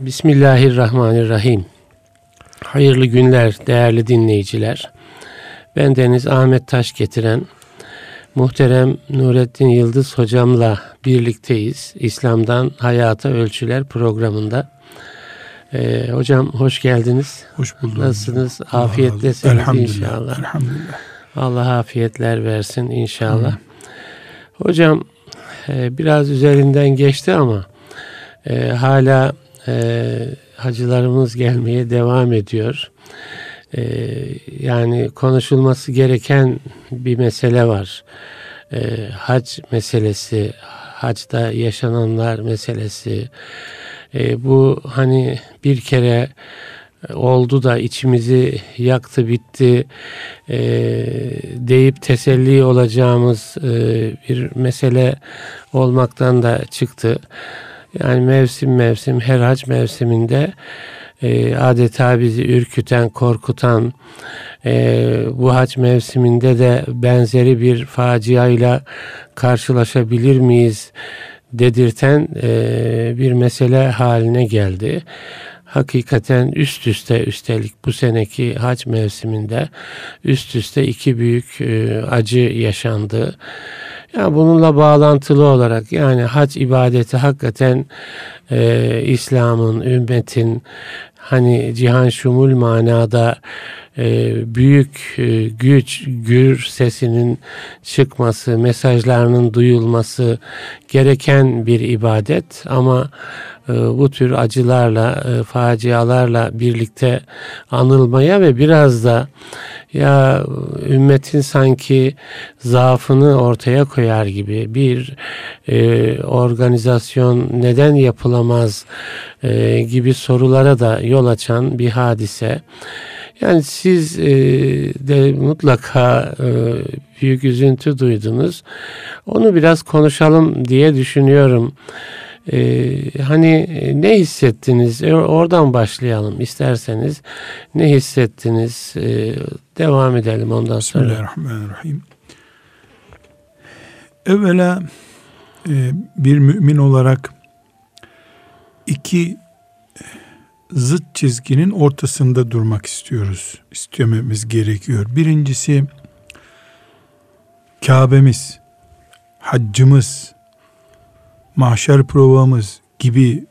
Bismillahirrahmanirrahim. Hayırlı günler değerli dinleyiciler. Ben Deniz Ahmet Taş getiren muhterem Nurettin Yıldız hocamla birlikteyiz. İslam'dan Hayata Ölçüler programında. Ee, hocam hoş geldiniz. Hoş bulduk. Nasılsınız? Afiyetlesiniz elhamdülillah, inşallah. Elhamdülillah. Allah afiyetler versin inşallah. Hı. Hocam e, biraz üzerinden geçti ama e, hala e, hacılarımız gelmeye devam ediyor. E, yani konuşulması gereken bir mesele var. E, hac meselesi, hacda yaşananlar meselesi. E, bu hani bir kere oldu da içimizi yaktı bitti e, deyip teselli olacağımız e, bir mesele olmaktan da çıktı. Yani mevsim mevsim her hac mevsiminde e, adeta bizi ürküten, korkutan e, bu hac mevsiminde de benzeri bir faciayla karşılaşabilir miyiz dedirten e, bir mesele haline geldi hakikaten üst üste üstelik bu seneki hac mevsiminde üst üste iki büyük e, acı yaşandı. Yani bununla bağlantılı olarak yani hac ibadeti hakikaten e, İslam'ın, ümmetin hani cihan şumul manada e, büyük e, güç, gür sesinin çıkması, mesajlarının duyulması gereken bir ibadet ama e, bu tür acılarla, e, facialarla birlikte anılmaya ve biraz da ya ümmetin sanki zaafını ortaya koyar gibi bir e, organizasyon neden yapılamaz e, gibi sorulara da yol açan bir hadise. Yani siz e, de mutlaka e, büyük üzüntü duydunuz. Onu biraz konuşalım diye düşünüyorum. Ee, hani e, ne hissettiniz? E, oradan başlayalım isterseniz. Ne hissettiniz? Ee, devam edelim ondan sonra. Bismillahirrahmanirrahim. Evvela e, bir mümin olarak iki zıt çizginin ortasında durmak istiyoruz. İstememiz gerekiyor. Birincisi Kabe'miz, haccımız, mahşer provamız gibi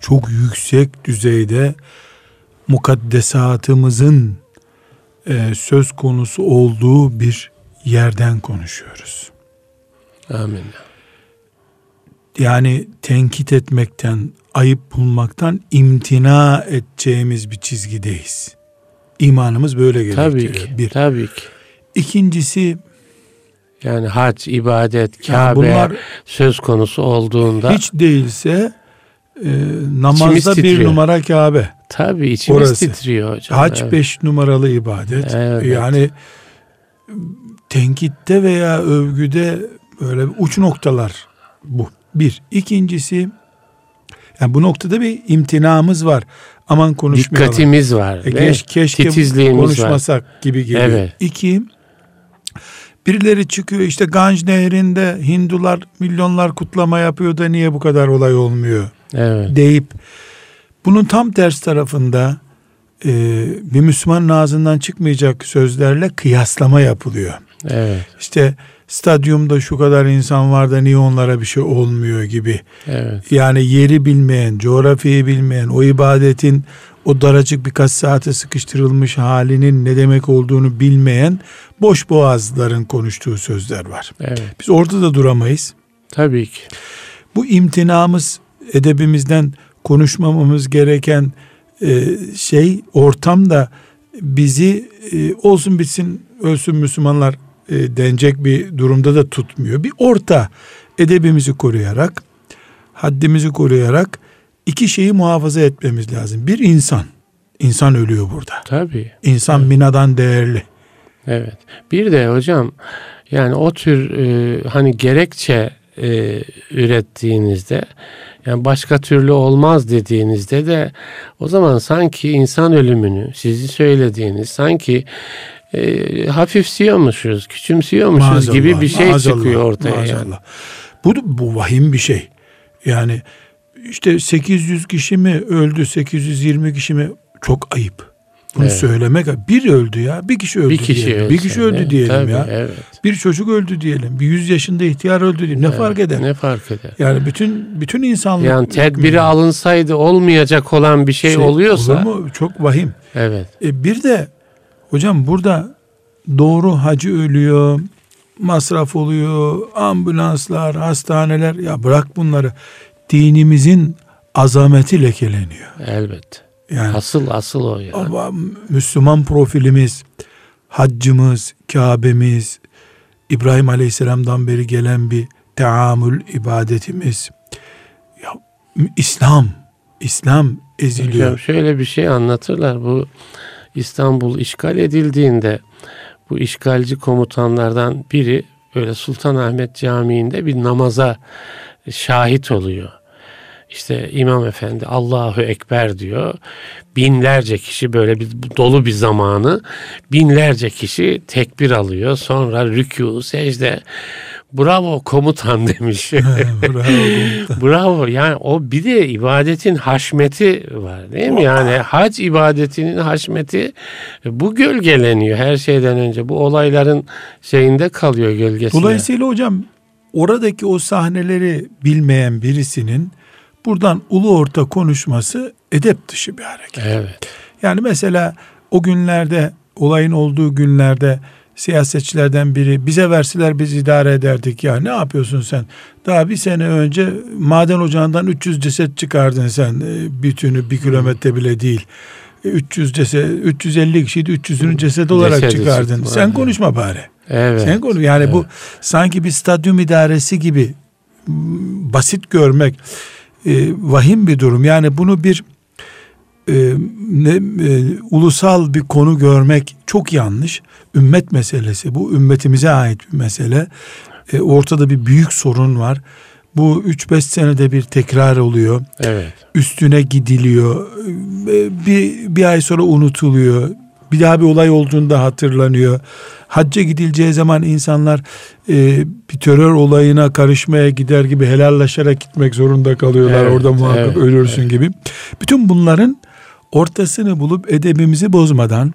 çok yüksek düzeyde mukaddesatımızın e, söz konusu olduğu bir yerden konuşuyoruz. Amin. Yani tenkit etmekten, ayıp bulmaktan imtina edeceğimiz bir çizgideyiz. İmanımız böyle gerektiriyor. Tabii ki. Bir. Tabii ki. İkincisi yani hac, ibadet, Kabe yani bunlar söz konusu olduğunda hiç değilse e, namazda bir numara Kabe. Tabii içimiz Orası. titriyor hocam. Hac evet. beş numaralı ibadet. Evet. Yani tenkitte veya övgüde böyle uç noktalar bu. Bir. İkincisi yani bu noktada bir imtinamız var. Aman konuşmayalım. Dikkatimiz var. E, keş, keşke konuşmasak var. gibi geliyor. Evet. İki, Birileri çıkıyor işte Ganj Nehri'nde Hindular milyonlar kutlama yapıyor da niye bu kadar olay olmuyor evet. deyip bunun tam ters tarafında e, bir Müslümanın ağzından çıkmayacak sözlerle kıyaslama yapılıyor. Evet. İşte stadyumda şu kadar insan var da niye onlara bir şey olmuyor gibi. Evet. Yani yeri bilmeyen, coğrafyayı bilmeyen, o ibadetin o daracık birkaç saate sıkıştırılmış halinin ne demek olduğunu bilmeyen boş boğazların konuştuğu sözler var. Evet. Biz orada da duramayız. Tabii ki. Bu imtinamız edebimizden konuşmamamız gereken e, şey ortamda bizi e, olsun bitsin ölsün Müslümanlar e, denecek bir durumda da tutmuyor. Bir orta edebimizi koruyarak haddimizi koruyarak iki şeyi muhafaza etmemiz lazım. Bir insan. İnsan ölüyor burada. Tabii. İnsan evet. minadan değerli. Evet. Bir de hocam yani o tür e, hani gerekçe e, ürettiğinizde yani başka türlü olmaz dediğinizde de o zaman sanki insan ölümünü sizi söylediğiniz sanki e, hafifsiyormuşuz, küçümsüyormuşuz maazallah, gibi bir şey maazallah, çıkıyor ortaya. Maazallah. Yani. Bu, bu vahim bir şey. Yani işte 800 kişi mi öldü 820 kişi mi çok ayıp. Bunu Evet. söylemek bir öldü ya bir kişi öldü bir kişi diyelim. ölse bir kişi öldü diyelim tabii, ya. Evet. Bir çocuk öldü diyelim. Bir 100 yaşında ihtiyar öldü diyelim. Ne Evet, fark eder? Ne fark eder? Yani bütün bütün insanlık Yani tedbiri hükmünde. alınsaydı olmayacak olan bir şey, oluyorsa olur mu? Çok vahim. evet. E bir de hocam burada doğru hacı ölüyor, masraf oluyor, ambulanslar, hastaneler ya bırak bunları. Dinimizin azameti lekeleniyor. Elbet. Yani Asıl asıl o ya. ama Müslüman profilimiz, haccımız, Kabe'miz, İbrahim Aleyhisselam'dan beri gelen bir teamül ibadetimiz. Ya İslam, İslam eziliyor. Hocam şöyle bir şey anlatırlar. Bu İstanbul işgal edildiğinde bu işgalci komutanlardan biri böyle Sultanahmet Camii'nde bir namaza şahit oluyor. İşte İmam Efendi Allahu Ekber diyor. Binlerce kişi böyle bir dolu bir zamanı binlerce kişi tekbir alıyor. Sonra rükû, secde. Bravo komutan demiş. Bravo. Bravo. Yani o bir de ibadetin haşmeti var değil mi? Yani hac ibadetinin haşmeti bu gölgeleniyor her şeyden önce. Bu olayların şeyinde kalıyor gölgesinde. Dolayısıyla hocam oradaki o sahneleri bilmeyen birisinin buradan ulu orta konuşması edep dışı bir hareket. Evet. Yani mesela o günlerde olayın olduğu günlerde siyasetçilerden biri bize verseler biz idare ederdik ya ne yapıyorsun sen? Daha bir sene önce maden ocağından 300 ceset çıkardın sen e, bütünü bir kilometre bile değil. E, 300 ceset 350 kişiydi 300'ünü ceset olarak Cesedi çıkardın. çıktı, Sen konuşma bari. Evet. Sen konuş. Yani bu sanki bir stadyum idaresi gibi basit görmek e, vahim bir durum. Yani bunu bir e, ne, e, ulusal bir konu görmek çok yanlış. Ümmet meselesi. Bu ümmetimize ait bir mesele. E, ortada bir büyük sorun var. Bu 3-5 senede bir tekrar oluyor. Evet. Üstüne gidiliyor. E, Bir, bir ay sonra unutuluyor. Bir daha bir olay olduğunda hatırlanıyor. Hacca gidileceği zaman insanlar e, bir terör olayına karışmaya gider gibi helallaşarak gitmek zorunda kalıyorlar. Evet, Orada muhakkak evet, ölürsün gibi. Bütün bunların ortasını bulup edebimizi bozmadan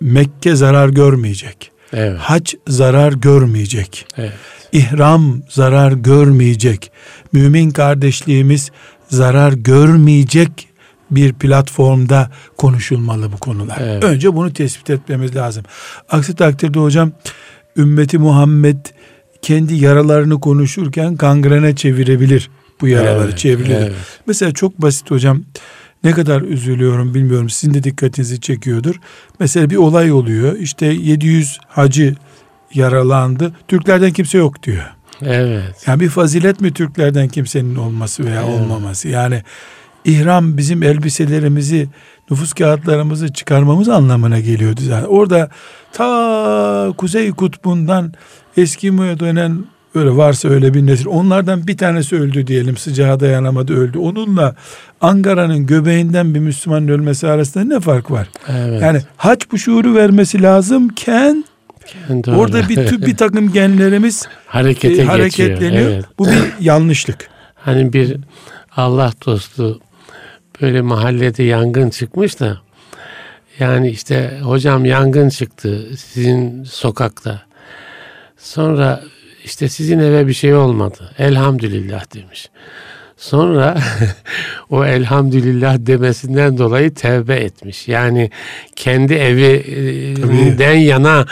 Mekke zarar görmeyecek. Evet. Hac zarar görmeyecek. Evet. İhram zarar görmeyecek. Mümin kardeşliğimiz zarar görmeyecek bir platformda konuşulmalı bu konular. Evet. Önce bunu tespit etmemiz lazım. Aksi takdirde hocam ümmeti Muhammed kendi yaralarını konuşurken gangrene çevirebilir bu yaraları Evet, çevirebilir. evet. Mesela çok basit hocam ne kadar üzülüyorum bilmiyorum sizin de dikkatinizi çekiyordur. Mesela bir olay oluyor işte 700 hacı yaralandı Türklerden kimse yok diyor. Evet. Yani bir fazilet mi Türklerden kimsenin olması veya Evet. olmaması yani ihram bizim elbiselerimizi nüfus kağıtlarımızı çıkarmamız anlamına geliyordu zaten. Orada ta Kuzey Kutbu'ndan Eskimo'ya dönen öyle varsa öyle bir nesil. Onlardan bir tanesi öldü diyelim sıcağa dayanamadı öldü. Onunla Ankara'nın göbeğinden bir Müslümanın ölmesi arasında ne fark var? Evet. Yani hac bu şuuru vermesi lazımken Doğru. orada bir, tü- bir takım genlerimiz harekete e, geçiyor. hareketleniyor. Evet. Bu bir yanlışlık. Hani bir Allah dostu böyle mahallede yangın çıkmış da yani işte hocam yangın çıktı sizin sokakta. Sonra işte sizin eve bir şey olmadı. Elhamdülillah demiş. Sonra o elhamdülillah demesinden dolayı tevbe etmiş. Yani kendi evinden yana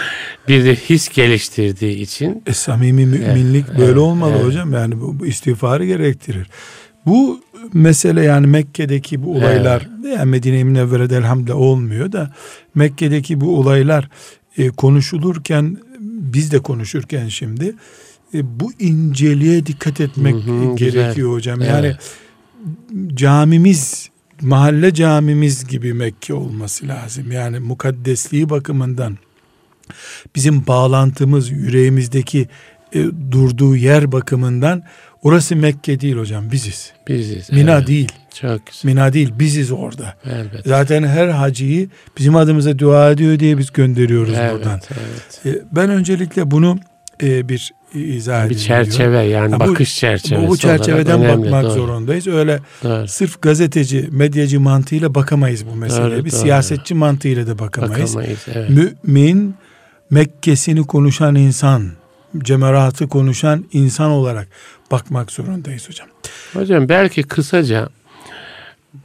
bir his geliştirdiği için E, samimi müminlik Evet, böyle evet, olmalı evet. hocam. Yani bu, bu istiğfarı gerektirir. Bu mesele yani Mekke'deki bu olaylar yani Medine-i Münevvere'de elhamdülillah olmuyor da Mekke'deki bu olaylar e, konuşulurken biz de konuşurken şimdi e, bu inceliğe dikkat etmek Hı hı, gerekiyor güzel. hocam. Evet. Yani camimiz mahalle camimiz gibi Mekke olması lazım. Yani mukaddesliği bakımından bizim bağlantımız yüreğimizdeki e, durduğu yer bakımından orası Mekke değil hocam biziz. biziz. Mina evet. değil. Çok güzel. Mina değil biziz orada. Elbette. Zaten her hacıyı bizim adımıza dua ediyor diye biz gönderiyoruz Evet, buradan. evet. E, Ben öncelikle bunu e, bir izah bir ediliyor. çerçeve yani Ha, bu- bakış çerçevesi. Bu, bu çerçeveden önemli, bakmak doğru, zorundayız. Öyle Doğru. sırf gazeteci, medyacı mantığıyla bakamayız bu meseleye. Doğru, bir doğru. siyasetçi mantığıyla da bakamayız. Bakamayız. Evet. Mümin Mekke'sini konuşan insan, cemeratı konuşan insan olarak bakmak zorundayız hocam. Hocam belki kısaca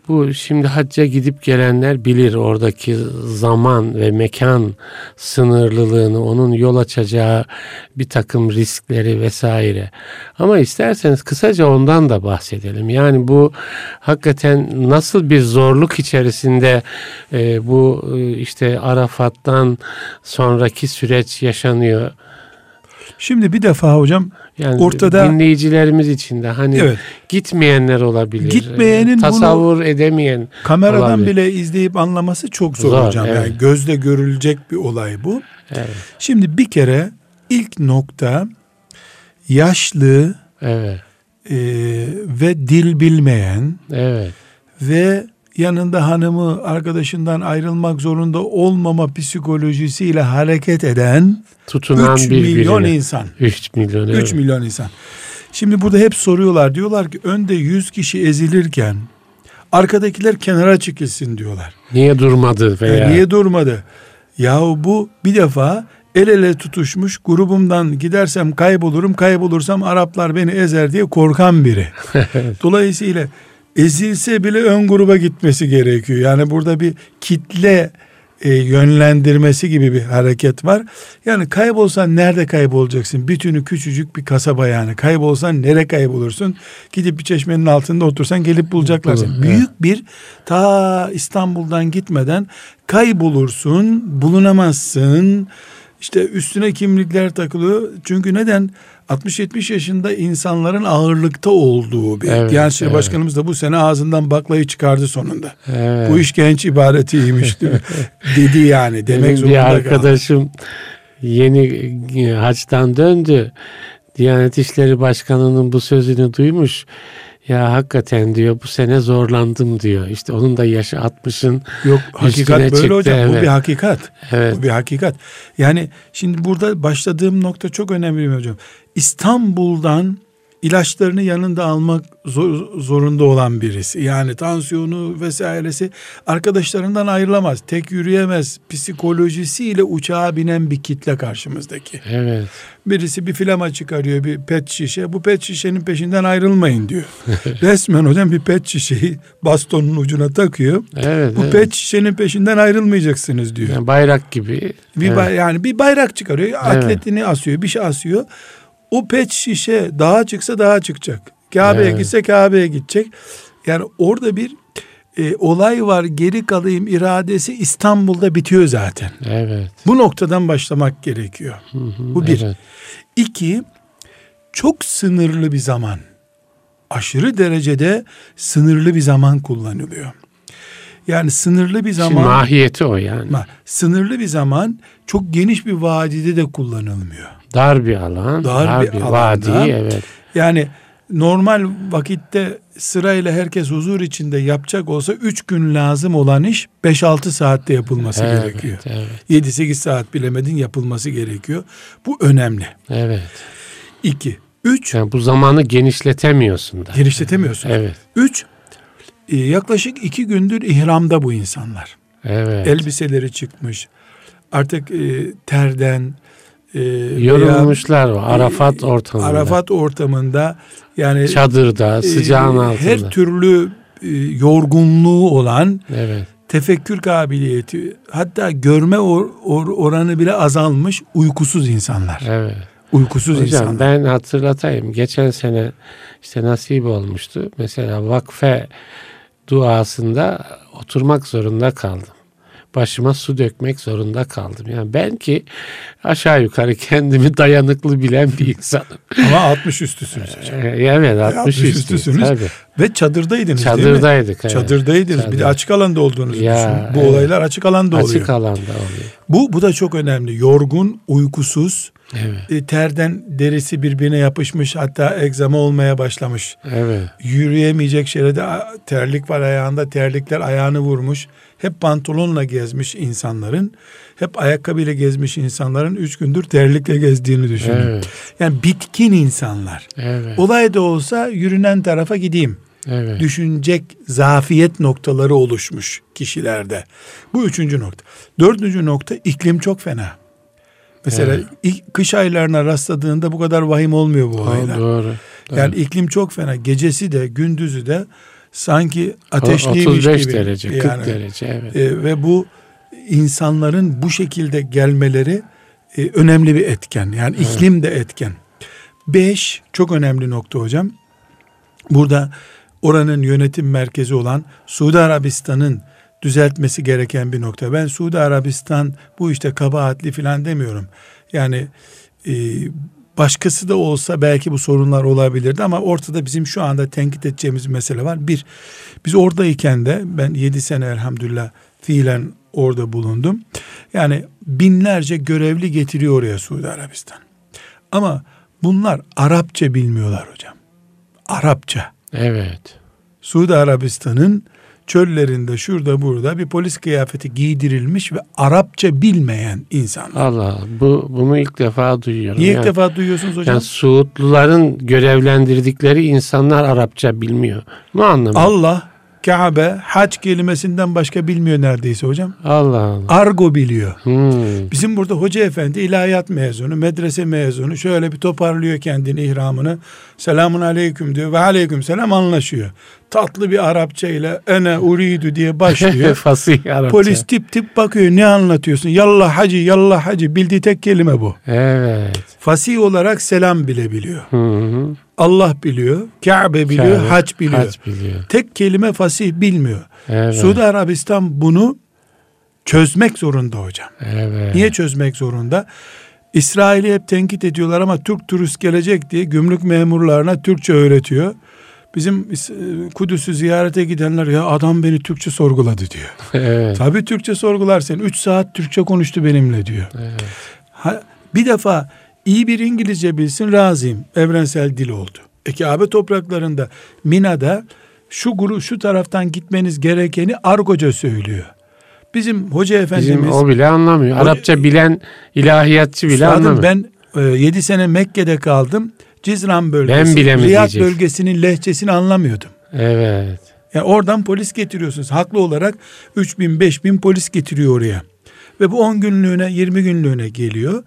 bu şimdi hacca gidip gelenler bilir oradaki zaman ve mekan sınırlılığını, onun yol açacağı bir takım riskleri vesaire. Ama isterseniz kısaca ondan da bahsedelim. Yani bu hakikaten nasıl bir zorluk içerisinde e, bu e, işte Arafat'tan sonraki süreç yaşanıyor. Şimdi bir defa hocam Yani Ortada- dinleyicilerimiz için de hani evet gitmeyenler olabilir. Gitmeyenin tasavvur edemeyen kameradan Olabilir. bile izleyip anlaması çok zor, Zor, hocam. evet. Yani gözle görülecek bir olay bu. evet Şimdi bir kere ilk nokta yaşlı evet e, ve dil bilmeyen evet ve yanında hanımı arkadaşından ayrılmak zorunda olmama psikolojisiyle hareket eden tutunan 3 bir milyon birine. insan. 3 milyon 3 evet. milyon insan. Şimdi burada hep soruyorlar. Diyorlar ki önde 100 kişi ezilirken arkadakiler kenara çekilsin diyorlar. Niye durmadı veya E, niye durmadı? Yahu bu bir defa el ele tutuşmuş grubumdan gidersem kaybolurum kaybolursam Araplar beni ezer diye korkan biri. Dolayısıyla ezilse bile ön gruba gitmesi gerekiyor. Yani burada bir kitle e, yönlendirmesi gibi bir hareket var. Yani kaybolsan nerede kaybolacaksın? Bütünü küçücük bir kasaba yani. Kaybolsan nereye kaybolursun? Gidip bir çeşmenin altında otursan gelip bulacaklar. Evet. Büyük bir ta İstanbul'dan gitmeden kaybolursun, bulunamazsın. İşte üstüne kimlikler takılıyor. Çünkü neden? 60-70 yaşında insanların ağırlıkta olduğu bir. Evet, Gençlik evet. Başkanımız da bu sene ağzından baklayı çıkardı sonunda. Evet. Bu iş genç ibaretiymiş dedi yani. Demek Benim zorunda bir kaldı. arkadaşım yeni e, haçtan döndü. Diyanet İşleri Başkanı'nın bu sözünü duymuş. Ya hakikaten diyor bu sene zorlandım diyor. İşte onun da yaşı 60'ın Yok hakikat böyle çıktı, hocam. Bu evet. bir hakikat. evet Bu bir hakikat. Yani şimdi burada başladığım nokta çok önemli hocam? İstanbul'dan ilaçlarını yanında almak zor- zorunda olan birisi. Yani tansiyonu vesairesi arkadaşlarından ayrılamaz. Tek yürüyemez. Psikolojisiyle uçağa binen bir kitle karşımızdaki. evet Birisi bir filama çıkarıyor bir pet şişe. Bu pet şişenin peşinden ayrılmayın diyor. Resmen hocam bir pet şişeyi bastonun ucuna takıyor. evet, Bu evet. pet şişenin peşinden ayrılmayacaksınız diyor. Yani bayrak gibi. Bir Evet. bay- yani bir bayrak çıkarıyor, atletini asıyor, bir şey asıyor. O pet şişe dağa çıksa dağa çıkacak. Kabe'ye Evet. gitse Kabe'ye gidecek. Yani orada bir e, olay var. Geri kalayım iradesi İstanbul'da bitiyor zaten. Evet. Bu noktadan başlamak gerekiyor. Hı hı, Bu bir. evet. İki, çok sınırlı bir zaman. Aşırı derecede sınırlı bir zaman kullanılıyor. Yani sınırlı bir Şimdi zaman... mahiyeti o yani. Sınırlı bir zaman çok geniş bir vadide de kullanılmıyor. Dar bir alan, Dar dar, bir bir, vadi evet. Yani normal vakitte sırayla herkes huzur içinde yapacak olsa 3 gün lazım olan iş 5-6 saatte yapılması Evet, gerekiyor. evet. 7-8 saat bilemedin yapılması gerekiyor. Bu önemli. Evet. 2. 3. Yani bu zamanı genişletemiyorsun da. Genişletemiyorsun. Evet. 3. Yaklaşık 2 gündür ihramda bu insanlar. Evet. Elbiseleri çıkmış. Artık e, terden e, veya- Yorulmuşlar o Arafat ortamında. Arafat ortamında yani Çadırda, sıcağın e, altında. her türlü e, yorgunluğu olan Evet. tefekkür kabiliyeti hatta görme or- or- oranı bile azalmış uykusuz insanlar. Evet. Uykusuz Hocam insanlar. ben hatırlatayım. Geçen sene işte nasip olmuştu. Mesela vakfe duasında oturmak zorunda kaldım. Başıma su dökmek zorunda kaldım. Yani ben ki aşağı yukarı kendimi dayanıklı bilen bir insanım. Ama 60 üstüsünüz hocam. Ee, evet 60 60 üstüyüz. üstüsünüz. Tabii. Ve çadırdaydınız değil mi? Çadırdaydık. Evet. Çadırdaydınız. Bir de Çadır. açık alanda olduğunuzu Ya, düşünün. Bu evet. olaylar açık alanda oluyor. Açık alanda oluyor. Bu bu da çok önemli. Yorgun, uykusuz, Evet. E, terden derisi birbirine yapışmış hatta egzama olmaya başlamış. Evet. Yürüyemeyecek şerede terlik var ayağında terlikler ayağını vurmuş. Hep pantolonla gezmiş insanların hep ayakkabıyla gezmiş insanların üç gündür terlikle gezdiğini düşünün. Evet. Yani bitkin insanlar. Evet. Olay da olsa yürünen tarafa gideyim. Evet. Düşünecek zafiyet noktaları oluşmuş kişilerde. Bu üçüncü nokta. Dördüncü nokta iklim çok fena. Mesela Evet. ilk kış aylarına rastladığında bu kadar vahim olmuyor bu olaylar. doğru. Yani iklim çok fena. Gecesi de gündüzü de sanki ateşliymiş 35 gibi. derece, 40 Yani, derece. Evet. e, ve bu insanların bu şekilde gelmeleri e, önemli bir etken. Yani Evet. iklim de etken. Beş çok önemli nokta hocam. Burada oranın yönetim merkezi olan Suudi Arabistan'ın düzeltmesi gereken bir nokta. Ben Suudi Arabistan bu işte kabahatli falan demiyorum. Yani e, başkası da olsa belki bu sorunlar olabilirdi ama ortada bizim şu anda tenkit edeceğimiz bir mesele var. Bir, biz oradayken de ben 7 sene elhamdülillah fiilen orada bulundum. Yani binlerce görevli getiriyor oraya Suudi Arabistan. Ama bunlar Arapça bilmiyorlar hocam. Arapça. Evet. Suudi Arabistan'ın çöllerinde şurada burada bir polis kıyafeti giydirilmiş ve Arapça bilmeyen insanlar. Allah. Bu bunu ilk defa duyuyorum. Niye ilk yani, defa duyuyorsunuz hocam? yani Suudluların görevlendirdikleri insanlar Arapça bilmiyor. Ne anlamı? Allah Kabe hac kelimesinden başka bilmiyor neredeyse hocam. Allah Allah. Argo biliyor. Hmm. Bizim burada hoca efendi ilahiyat mezunu, medrese mezunu şöyle bir toparlıyor kendini ihramını. Selamun aleyküm diyor ve aleyküm selam anlaşıyor. Tatlı bir Arapça ile ene uridu diye başlıyor. Fasih Arapça. Polis tip tip bakıyor ne anlatıyorsun? Yallah hacı yallah hacı bildiği tek kelime bu. Evet. Fasih olarak selam bile biliyor. Hı hı. Allah biliyor, Kabe biliyor, Kabe, hac biliyor. Hac biliyor. Tek kelime fasih bilmiyor. Evet. Suudi Arabistan bunu çözmek zorunda hocam. Evet. Niye çözmek zorunda? İsrail'i hep tenkit ediyorlar ama Türk turist gelecek diye gümrük memurlarına Türkçe öğretiyor. Bizim İs- Kudüs'ü ziyarete gidenler ya adam beni Türkçe sorguladı diyor. Evet. Tabii Türkçe sorgular seni. 3 saat Türkçe konuştu benimle diyor. Evet. Ha, bir defa iyi bir İngilizce bilsin razıyım. Evrensel dil oldu. E Kabe topraklarında Mina'da şu guru şu taraftan gitmeniz gerekeni argoca söylüyor. Bizim hoca efendimiz Bizim o bile anlamıyor. O- Arapça bilen ilahiyatçı bile anlamıyor. ben 7 sene Mekke'de kaldım. Cizran bölgesi, Ben Riyad bölgesinin lehçesini anlamıyordum. Evet. Yani oradan polis getiriyorsunuz. Haklı olarak 3000 5000 polis getiriyor oraya. Ve bu 10 günlüğüne 20 günlüğüne geliyor.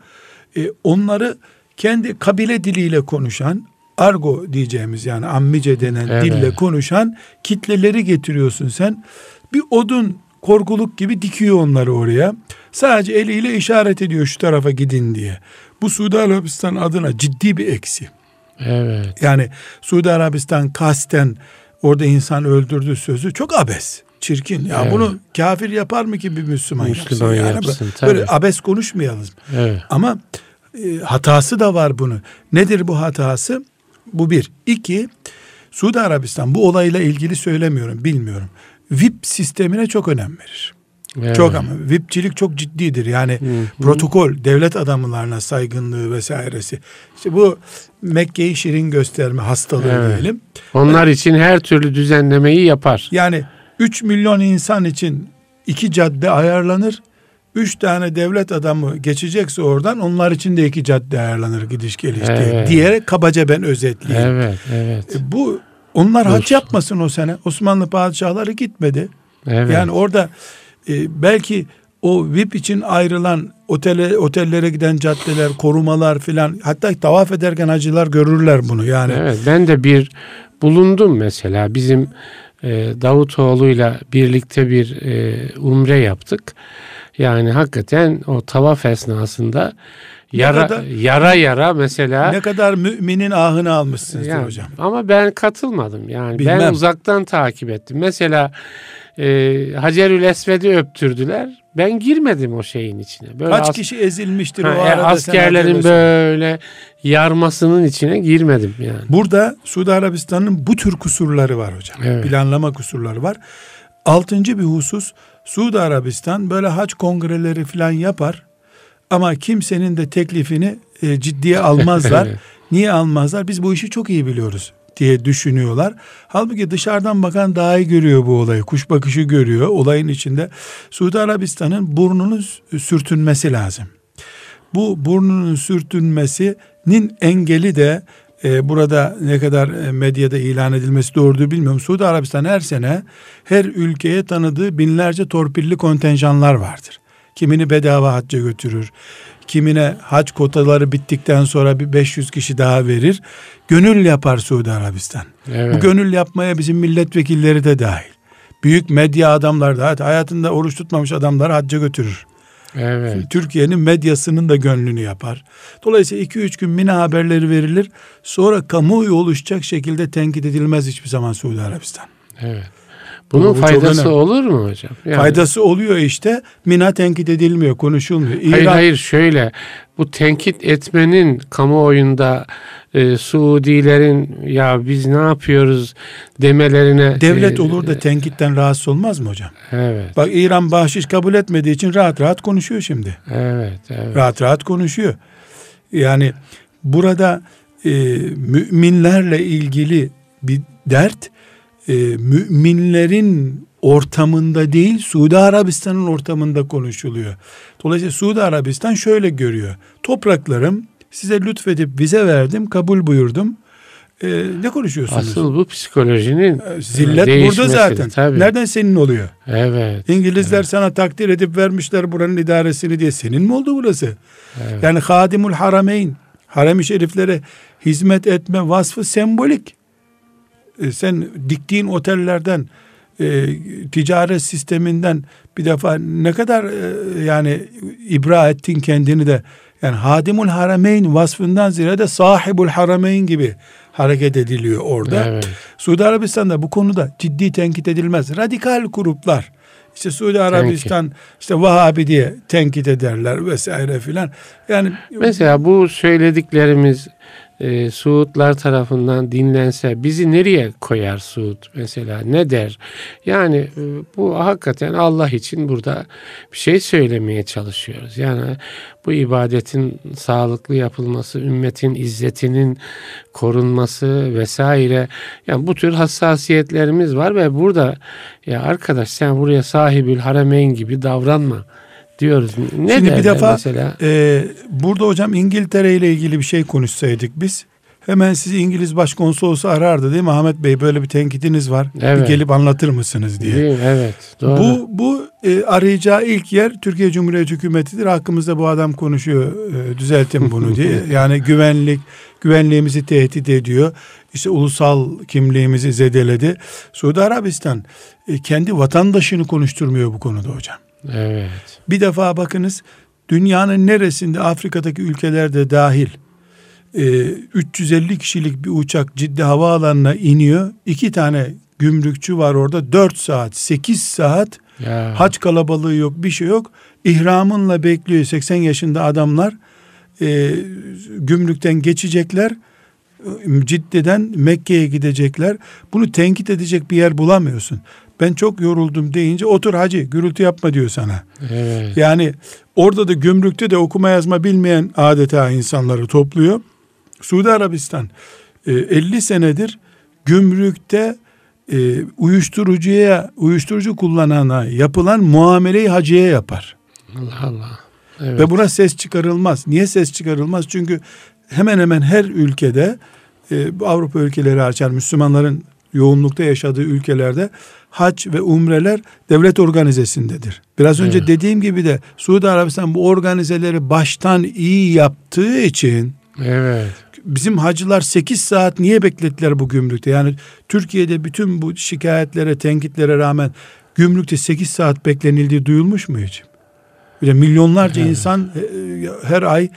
E, onları kendi kabile diliyle konuşan argo diyeceğimiz yani ammice denen Evet. dille konuşan kitleleri getiriyorsun sen. Bir odun korkuluk gibi dikiyor onları oraya. Sadece eliyle işaret ediyor şu tarafa gidin diye. Bu Suudi Arabistan adına ciddi bir eksi. Evet. Yani Suudi Arabistan kasten orada insan öldürdü sözü çok abes. Çirkin. Ya Evet. bunu kafir yapar mı ki bir Müslüman, Müslüman yapsın? Yani yapsın, böyle- böyle tabii. abes konuşmayalım. Evet. Ama e, hatası da var bunu. Nedir bu hatası? Bu bir. İki, Suudi Arabistan bu olayla ilgili söylemiyorum, bilmiyorum. VIP sistemine çok önem verir. evet. Çok ama VIP'cilik çok ciddidir. Yani hı. protokol, devlet adamlarına saygınlığı vesairesi. İşte bu Mekke'yi şirin gösterme hastalığı Evet. diyelim. Onlar için her türlü düzenlemeyi yapar. Yani 3 milyon insan için iki cadde ayarlanır. 3 tane devlet adamı geçecekse oradan onlar için de iki cadde ayarlanır gidiş geliş diye. Evet. Diyerek kabaca ben özetleyeyim. Evet, evet. E, Bu onlar hac Olsun. yapmasın o sene. Osmanlı padişahları gitmedi. Evet. Yani orada e, belki o VIP için ayrılan otele otellere giden caddeler, korumalar filan hatta tavaf ederken hacılar görürler bunu. Yani Evet, ben de bir bulundum mesela. Bizim Davutoğlu'yla birlikte bir e, umre yaptık. Yani hakikaten o tavaf esnasında yara kadar- yara yara mesela ne kadar müminin ahını almışsınızdır Yani, hocam. Ama ben katılmadım yani. Bilmem. Ben uzaktan takip ettim. Mesela e, Hacerül Esved'i öptürdüler. Ben girmedim o şeyin içine. Böyle Kaç as- kişi ezilmiştir Ha, o e, arada askerlerin böyle yarmasının içine girmedim yani. Burada Suudi Arabistan'ın bu tür kusurları var hocam. Evet. Planlama kusurları var. Altıncı bir husus Suudi Arabistan böyle hac kongreleri falan yapar. ama kimsenin de teklifini e, ciddiye almazlar. Niye almazlar? Biz bu işi çok iyi biliyoruz diye düşünüyorlar. Halbuki dışarıdan bakan daha iyi görüyor bu olayı. Kuş bakışı görüyor olayın içinde. Suudi Arabistan'ın burnunu sürtünmesi lazım. Bu burnunun sürtünmesinin engeli de e, burada ne kadar e, medyada ilan edilmesi doğrudur bilmiyorum. Suudi Arabistan her sene her ülkeye tanıdığı binlerce torpilli kontenjanlar vardır. Kimini bedava hacca götürür. Kimine hac kotaları bittikten sonra bir 500 kişi daha verir. Gönül yapar Suudi Arabistan. Evet. Bu gönül yapmaya bizim milletvekilleri de dahil. Büyük medya adamlar da hayatında oruç tutmamış adamlar hacca götürür. Evet. Türkiye'nin medyasının da gönlünü yapar. Dolayısıyla 2-3 gün Mina haberleri verilir. Sonra kamuoyu oluşacak şekilde tenkit edilmez hiçbir zaman Suudi Arabistan. Evet. Bunun Bu faydası olur mu hocam? Yani- Faydası oluyor işte. Mina tenkit edilmiyor, konuşulmuyor. Hayır İran- hayır şöyle bu tenkit etmenin kamuoyunda e, Suudilerin ya biz ne yapıyoruz demelerine Devlet e, olur da tenkitten rahatsız olmaz mı hocam? evet Bak İran bahşiş kabul etmediği için rahat rahat konuşuyor şimdi. evet evet Rahat rahat konuşuyor. Yani burada e, müminlerle ilgili bir dert e, müminlerin ortamında değil Suudi Arabistan'ın ortamında konuşuluyor. Dolayısıyla Suudi Arabistan şöyle görüyor. Topraklarım size lütfedip vize verdim, kabul buyurdum. E, ne konuşuyorsunuz? asıl bu psikolojinin E, Zillet burada zaten. tabii. Nereden senin oluyor? evet İngilizler sana takdir edip vermişler buranın idaresini diye. Senin mi oldu burası? Evet. Yani Hadimul Harameyn, harem-i şeriflere hizmet etme vasfı sembolik. E, sen diktiğin otellerden, e, ticaret sisteminden bir defa ne kadar e, yani ibra ettin kendini de yani Hadimul Harameyn vasfından ziyade sahibul Harameyn gibi hareket ediliyor orada. evet Suudi Arabistan'da bu konuda ciddi tenkit edilmez. Radikal gruplar işte Suudi Arabistan işte Vahabi diye tenkit ederler vesaire filan. Yani mesela bu söylediklerimiz e, Suudlar tarafından dinlense bizi nereye koyar Suud mesela ne der? Yani e, bu hakikaten Allah için burada bir şey söylemeye çalışıyoruz. Yani bu ibadetin sağlıklı yapılması, ümmetin izzetinin korunması vesaire. Yani bu tür hassasiyetlerimiz var ve burada ya arkadaş sen buraya sahibül harameyn gibi davranma diyoruz. Ne Şimdi bir defa mesela? e, burada hocam İngiltere ile ilgili bir şey konuşsaydık biz hemen sizi İngiliz başkonsolosu arardı değil mi Ahmet Bey böyle bir tenkitiniz var Evet. bir gelip anlatır mısınız diye. Değil? Evet. Doğru. Bu bu e, arayacağı ilk yer Türkiye Cumhuriyeti hükümetidir. Hakkımızda bu adam konuşuyor. E, düzeltin bunu diye. Yani güvenlik güvenliğimizi tehdit ediyor. İşte ulusal kimliğimizi zedeledi. Suudi Arabistan e, kendi vatandaşını konuşturmuyor bu konuda hocam. Evet. Bir defa bakınız dünyanın neresinde Afrika'daki ülkelerde dahil e, 350 kişilik bir uçak Cidde Havaalanı'na iniyor. İki tane gümrükçü var orada 4 saat 8 saat Ya. haç kalabalığı yok bir şey yok. İhramınla bekliyor 80 yaşında adamlar e, gümrükten geçecekler. Cidde'den Mekke'ye gidecekler. Bunu tenkit edecek bir yer bulamıyorsun. Ben çok yoruldum deyince otur hacı gürültü yapma diyor sana. Evet. Yani orada da gümrükte de okuma yazma bilmeyen adeta insanları topluyor. Suudi Arabistan e, 50 senedir gümrükte e, uyuşturucuya uyuşturucu kullanana yapılan muameleyi hacıya yapar. Allah Allah. Evet. Ve buna ses çıkarılmaz. Niye ses çıkarılmaz? Çünkü hemen hemen her ülkede e, Avrupa ülkeleri açar Müslümanların yoğunlukta yaşadığı ülkelerde hac ve umreler devlet organizesindedir. Biraz önce Evet. dediğim gibi de Suudi Arabistan bu organizeleri baştan iyi yaptığı için Evet. bizim hacılar 8 saat niye beklettiler bu gümrükte? Yani Türkiye'de bütün bu şikayetlere, tenkitlere rağmen gümrükte 8 saat beklenildiği duyulmuş mu hiç? De milyonlarca Evet. insan e, e, her ay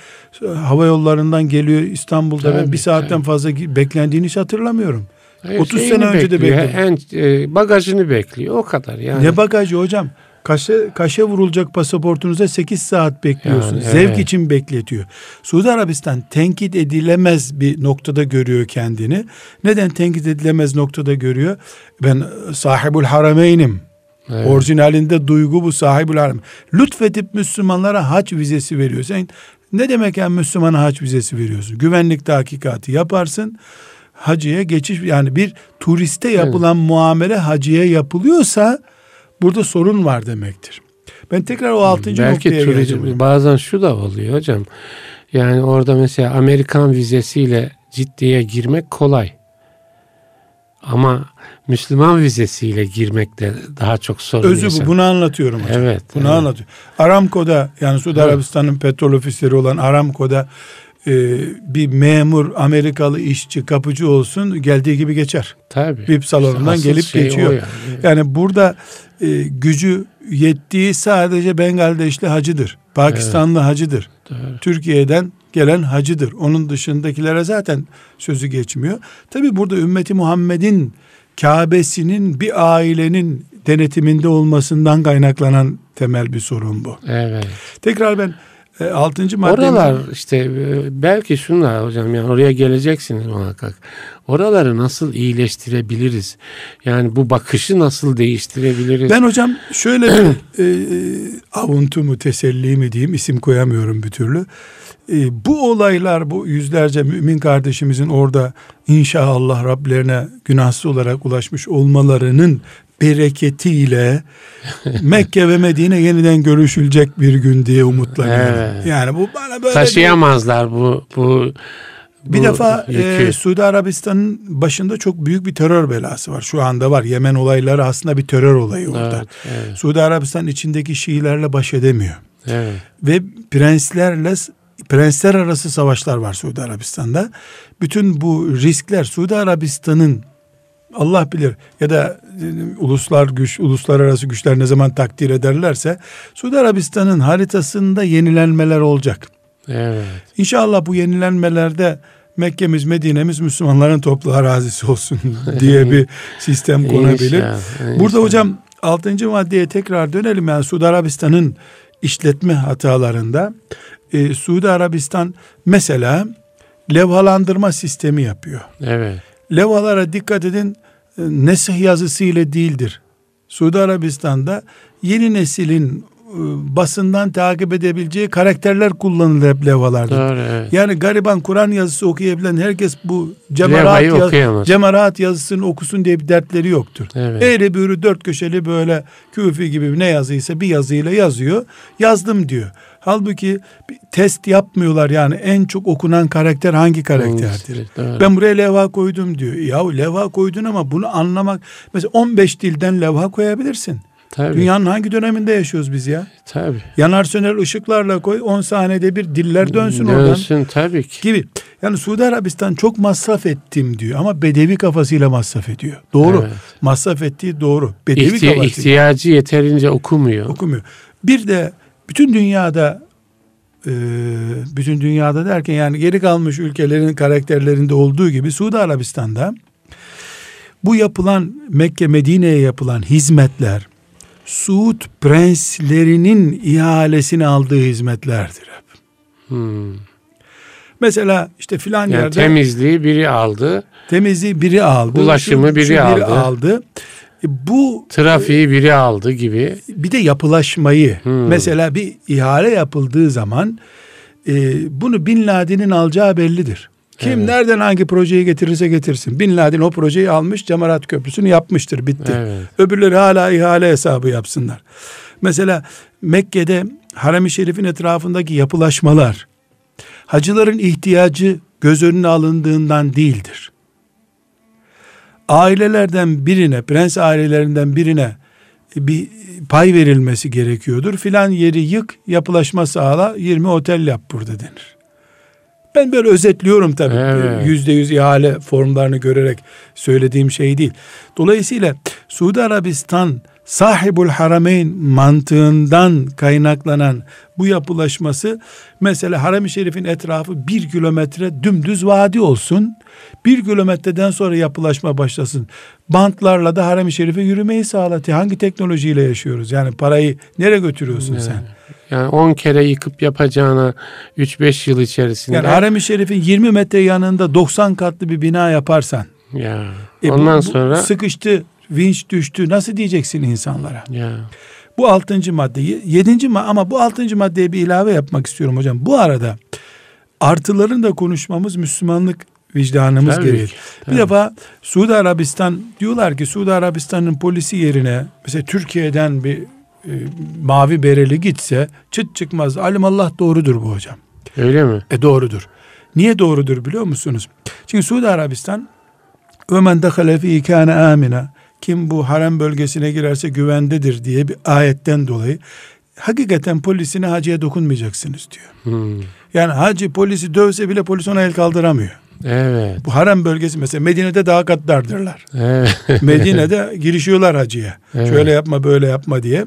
e, hava yollarından geliyor İstanbul'da ben Tabii, bir saatten tabii. fazla beklendiğini hiç hatırlamıyorum. Hayır, 30 şeyini sene önce de bekliyor. bekliyor. En, e, bagajını bekliyor. O kadar yani. Ne bagajı hocam? Kaşe, kaşe vurulacak pasaportunuza 8 saat bekliyorsun. Yani, Zevk evet. için bekletiyor. Suudi Arabistan tenkit edilemez bir noktada görüyor kendini. Neden tenkit edilemez noktada görüyor? Ben sahibul harameynim. Evet. Orijinalinde duygu bu sahibül harem. Lütfedip Müslümanlara hac vizesi veriyor. Sen ne demek yani Müslümana hac vizesi veriyorsun? Güvenlik tahkikatı yaparsın. Hacıya geçiş yani bir turiste yapılan evet. muamele hacıya yapılıyorsa burada sorun var demektir. Ben tekrar o altıncı Belki noktaya turizm, geleceğim. Bazen şu da oluyor hocam. Yani orada mesela Amerikan vizesiyle ciddiye girmek kolay. Ama Müslüman vizesiyle girmek de daha çok sorun Özü yaşam. bu. Bunu anlatıyorum hocam. Evet. Bunu evet. anlatıyorum. Aramco'da yani Suudi evet. Arabistan'ın petrol ofisleri olan Aramco'da e, bir memur Amerikalı işçi kapıcı olsun geldiği gibi geçer. Tabii. VIP salonundan işte gelip şey geçiyor. Yani. yani burada e, gücü yettiği sadece Bengaldeşli hacıdır. Pakistanlı evet. hacıdır. Doğru. Türkiye'den gelen hacıdır. Onun dışındakilere zaten sözü geçmiyor. Tabi burada ümmeti Muhammed'in Kabe'sinin bir ailenin denetiminde olmasından kaynaklanan temel bir sorun bu. Evet. Tekrar ben e, madde... Oralar işte e, belki şunlar hocam yani oraya geleceksiniz muhakkak. Oraları nasıl iyileştirebiliriz? Yani bu bakışı nasıl değiştirebiliriz? Ben hocam şöyle bir e, avuntu mu teselli mi diyeyim isim koyamıyorum bir türlü. E, bu olaylar bu yüzlerce mümin kardeşimizin orada inşallah Rablerine günahsız olarak ulaşmış olmalarının bereketiyle Mekke ve Medine yeniden görüşülecek bir gün diye umutlanıyorum. Evet. Yani bu bana böyle taşıyamazlar bir... bu bu bir defa e, Suudi Arabistan'ın başında çok büyük bir terör belası var. Şu anda var. Yemen olayları aslında bir terör olayı orada. Evet, evet. Suudi Arabistan içindeki Şiilerle baş edemiyor. Evet. Ve prenslerle prensler arası savaşlar var Suudi Arabistan'da. Bütün bu riskler Suudi Arabistan'ın Allah bilir ya da e, uluslar güç, uluslararası güçler ne zaman takdir ederlerse Suudi Arabistan'ın haritasında yenilenmeler olacak. Evet. İnşallah bu yenilenmelerde Mekke'miz, Medine'miz Müslümanların toplu arazisi olsun diye bir sistem konabilir. İnşallah, Burada hocam altıncı maddeye tekrar dönelim. Yani Suudi Arabistan'ın işletme hatalarında e, Suudi Arabistan mesela levhalandırma sistemi yapıyor. Evet. Levhalara dikkat edin e, nesih yazısı ile değildir. Suudi Arabistan'da yeni neslin e, basından takip edebileceği karakterler kullanılır hep levhalarda. Doğru, evet. Yani gariban Kur'an yazısı okuyabilen herkes bu cemarat, yaz, cemarat yazısını okusun diye bir dertleri yoktur. Evet. Eğri büğrü dört köşeli böyle küfi gibi ne yazıysa bir yazıyla yazıyor. Yazdım diyor. Halbuki test yapmıyorlar yani en çok okunan karakter hangi karakterdir? Ben buraya levha koydum diyor. Yahu levha koydun ama bunu anlamak mesela 15 dilden levha koyabilirsin. Tabii. Dünyanın hangi döneminde yaşıyoruz biz ya? Tabii. Yanar söner ışıklarla koy 10 saniyede bir diller dönsün, dönsün oradan. Dönsün tabii ki. Gibi. Yani Suudi Arabistan çok masraf ettim diyor ama bedevi kafasıyla masraf ediyor. Doğru. Evet. Masraf ettiği doğru. Bedevi İhti- kafasıyla. İhtiyacı yeterince okumuyor. Okumuyor. Bir de bütün dünyada e, bütün dünyada derken yani geri kalmış ülkelerin karakterlerinde olduğu gibi Suudi Arabistan'da bu yapılan Mekke Medine'ye yapılan hizmetler Suud prenslerinin ihalesini aldığı hizmetlerdir hep. Hmm. Mesela işte filan yani yerde temizliği biri aldı. Temizliği biri aldı. Ulaşımı biri, biri aldı. aldı. E, bu trafiği biri aldı gibi. Bir de yapılaşmayı. Hmm. Mesela bir ihale yapıldığı zaman e, bunu Bin Laden'in alacağı bellidir. Kim evet. nereden hangi projeyi getirirse getirsin. Bin Laden o projeyi almış Cemarat Köprüsü'nü yapmıştır bitti. Evet. Öbürleri hala ihale hesabı yapsınlar. Mesela Mekke'de Harem-i Şerif'in etrafındaki yapılaşmalar hacıların ihtiyacı göz önüne alındığından değildir ailelerden birine, prens ailelerinden birine bir pay verilmesi gerekiyordur. Filan yeri yık, yapılaşma sağla, 20 otel yap burada denir. Ben böyle özetliyorum tabii. Yüzde yüz ihale formlarını görerek söylediğim şey değil. Dolayısıyla Suudi Arabistan sahibul harameyn mantığından kaynaklanan bu yapılaşması mesela harem-i şerifin etrafı bir kilometre dümdüz vadi olsun. Bir kilometreden sonra yapılaşma başlasın. Bantlarla da harem-i şerife yürümeyi sağlatıyor. Hangi teknolojiyle yaşıyoruz? Yani parayı nereye götürüyorsun evet. sen? Yani 10 kere yıkıp yapacağına 3-5 yıl içerisinde. Yani harem-i şerifin 20 metre yanında 90 katlı bir bina yaparsan. Ya. E ondan bu, bu sonra sıkıştı vinç düştü nasıl diyeceksin insanlara? Ya. Bu altıncı madde. Yedinci ma ama bu altıncı maddeye bir ilave yapmak istiyorum hocam. Bu arada artıların da konuşmamız Müslümanlık vicdanımız Tabii gereği. ki, Bir defa Suudi Arabistan diyorlar ki Suudi Arabistan'ın polisi yerine mesela Türkiye'den bir e, mavi bereli gitse çıt çıkmaz. Alimallah doğrudur bu hocam. Öyle mi? E doğrudur. Niye doğrudur biliyor musunuz? Çünkü Suudi Arabistan ve men fi kana amina kim bu harem bölgesine girerse güvendedir diye bir ayetten dolayı hakikaten polisine hacıya dokunmayacaksınız diyor. Hmm. Yani hacı polisi dövse bile polis ona el kaldıramıyor. Evet. Bu harem bölgesi mesela Medine'de daha gaddardırlar. Evet. Medine'de girişiyorlar hacıya. Evet. Şöyle yapma böyle yapma diye.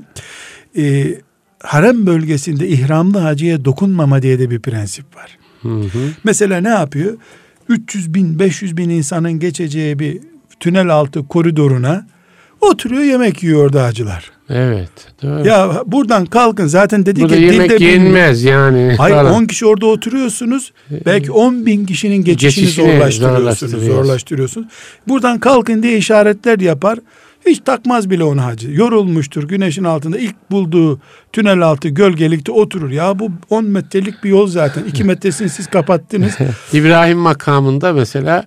Ee, harem bölgesinde ihramlı hacıya dokunmama diye de bir prensip var. Hı hı. Mesela ne yapıyor? 300 bin 500 bin insanın geçeceği bir tünel altı koridoruna oturuyor yemek yiyor orada hacılar. Evet. Doğru. Ya buradan kalkın zaten dedi Burada ki yemek dilde yenmez yani. Hayır falan. 10 kişi orada oturuyorsunuz. Belki 10 bin kişinin geçişini, Geçişini zorlaştırıyorsunuz. Zorlaştırıyorsunuz. Buradan kalkın diye işaretler yapar. Hiç takmaz bile onu hacı. Yorulmuştur güneşin altında ilk bulduğu tünel altı gölgelikte oturur. Ya bu 10 metrelik bir yol zaten. 2 metresini siz kapattınız. İbrahim makamında mesela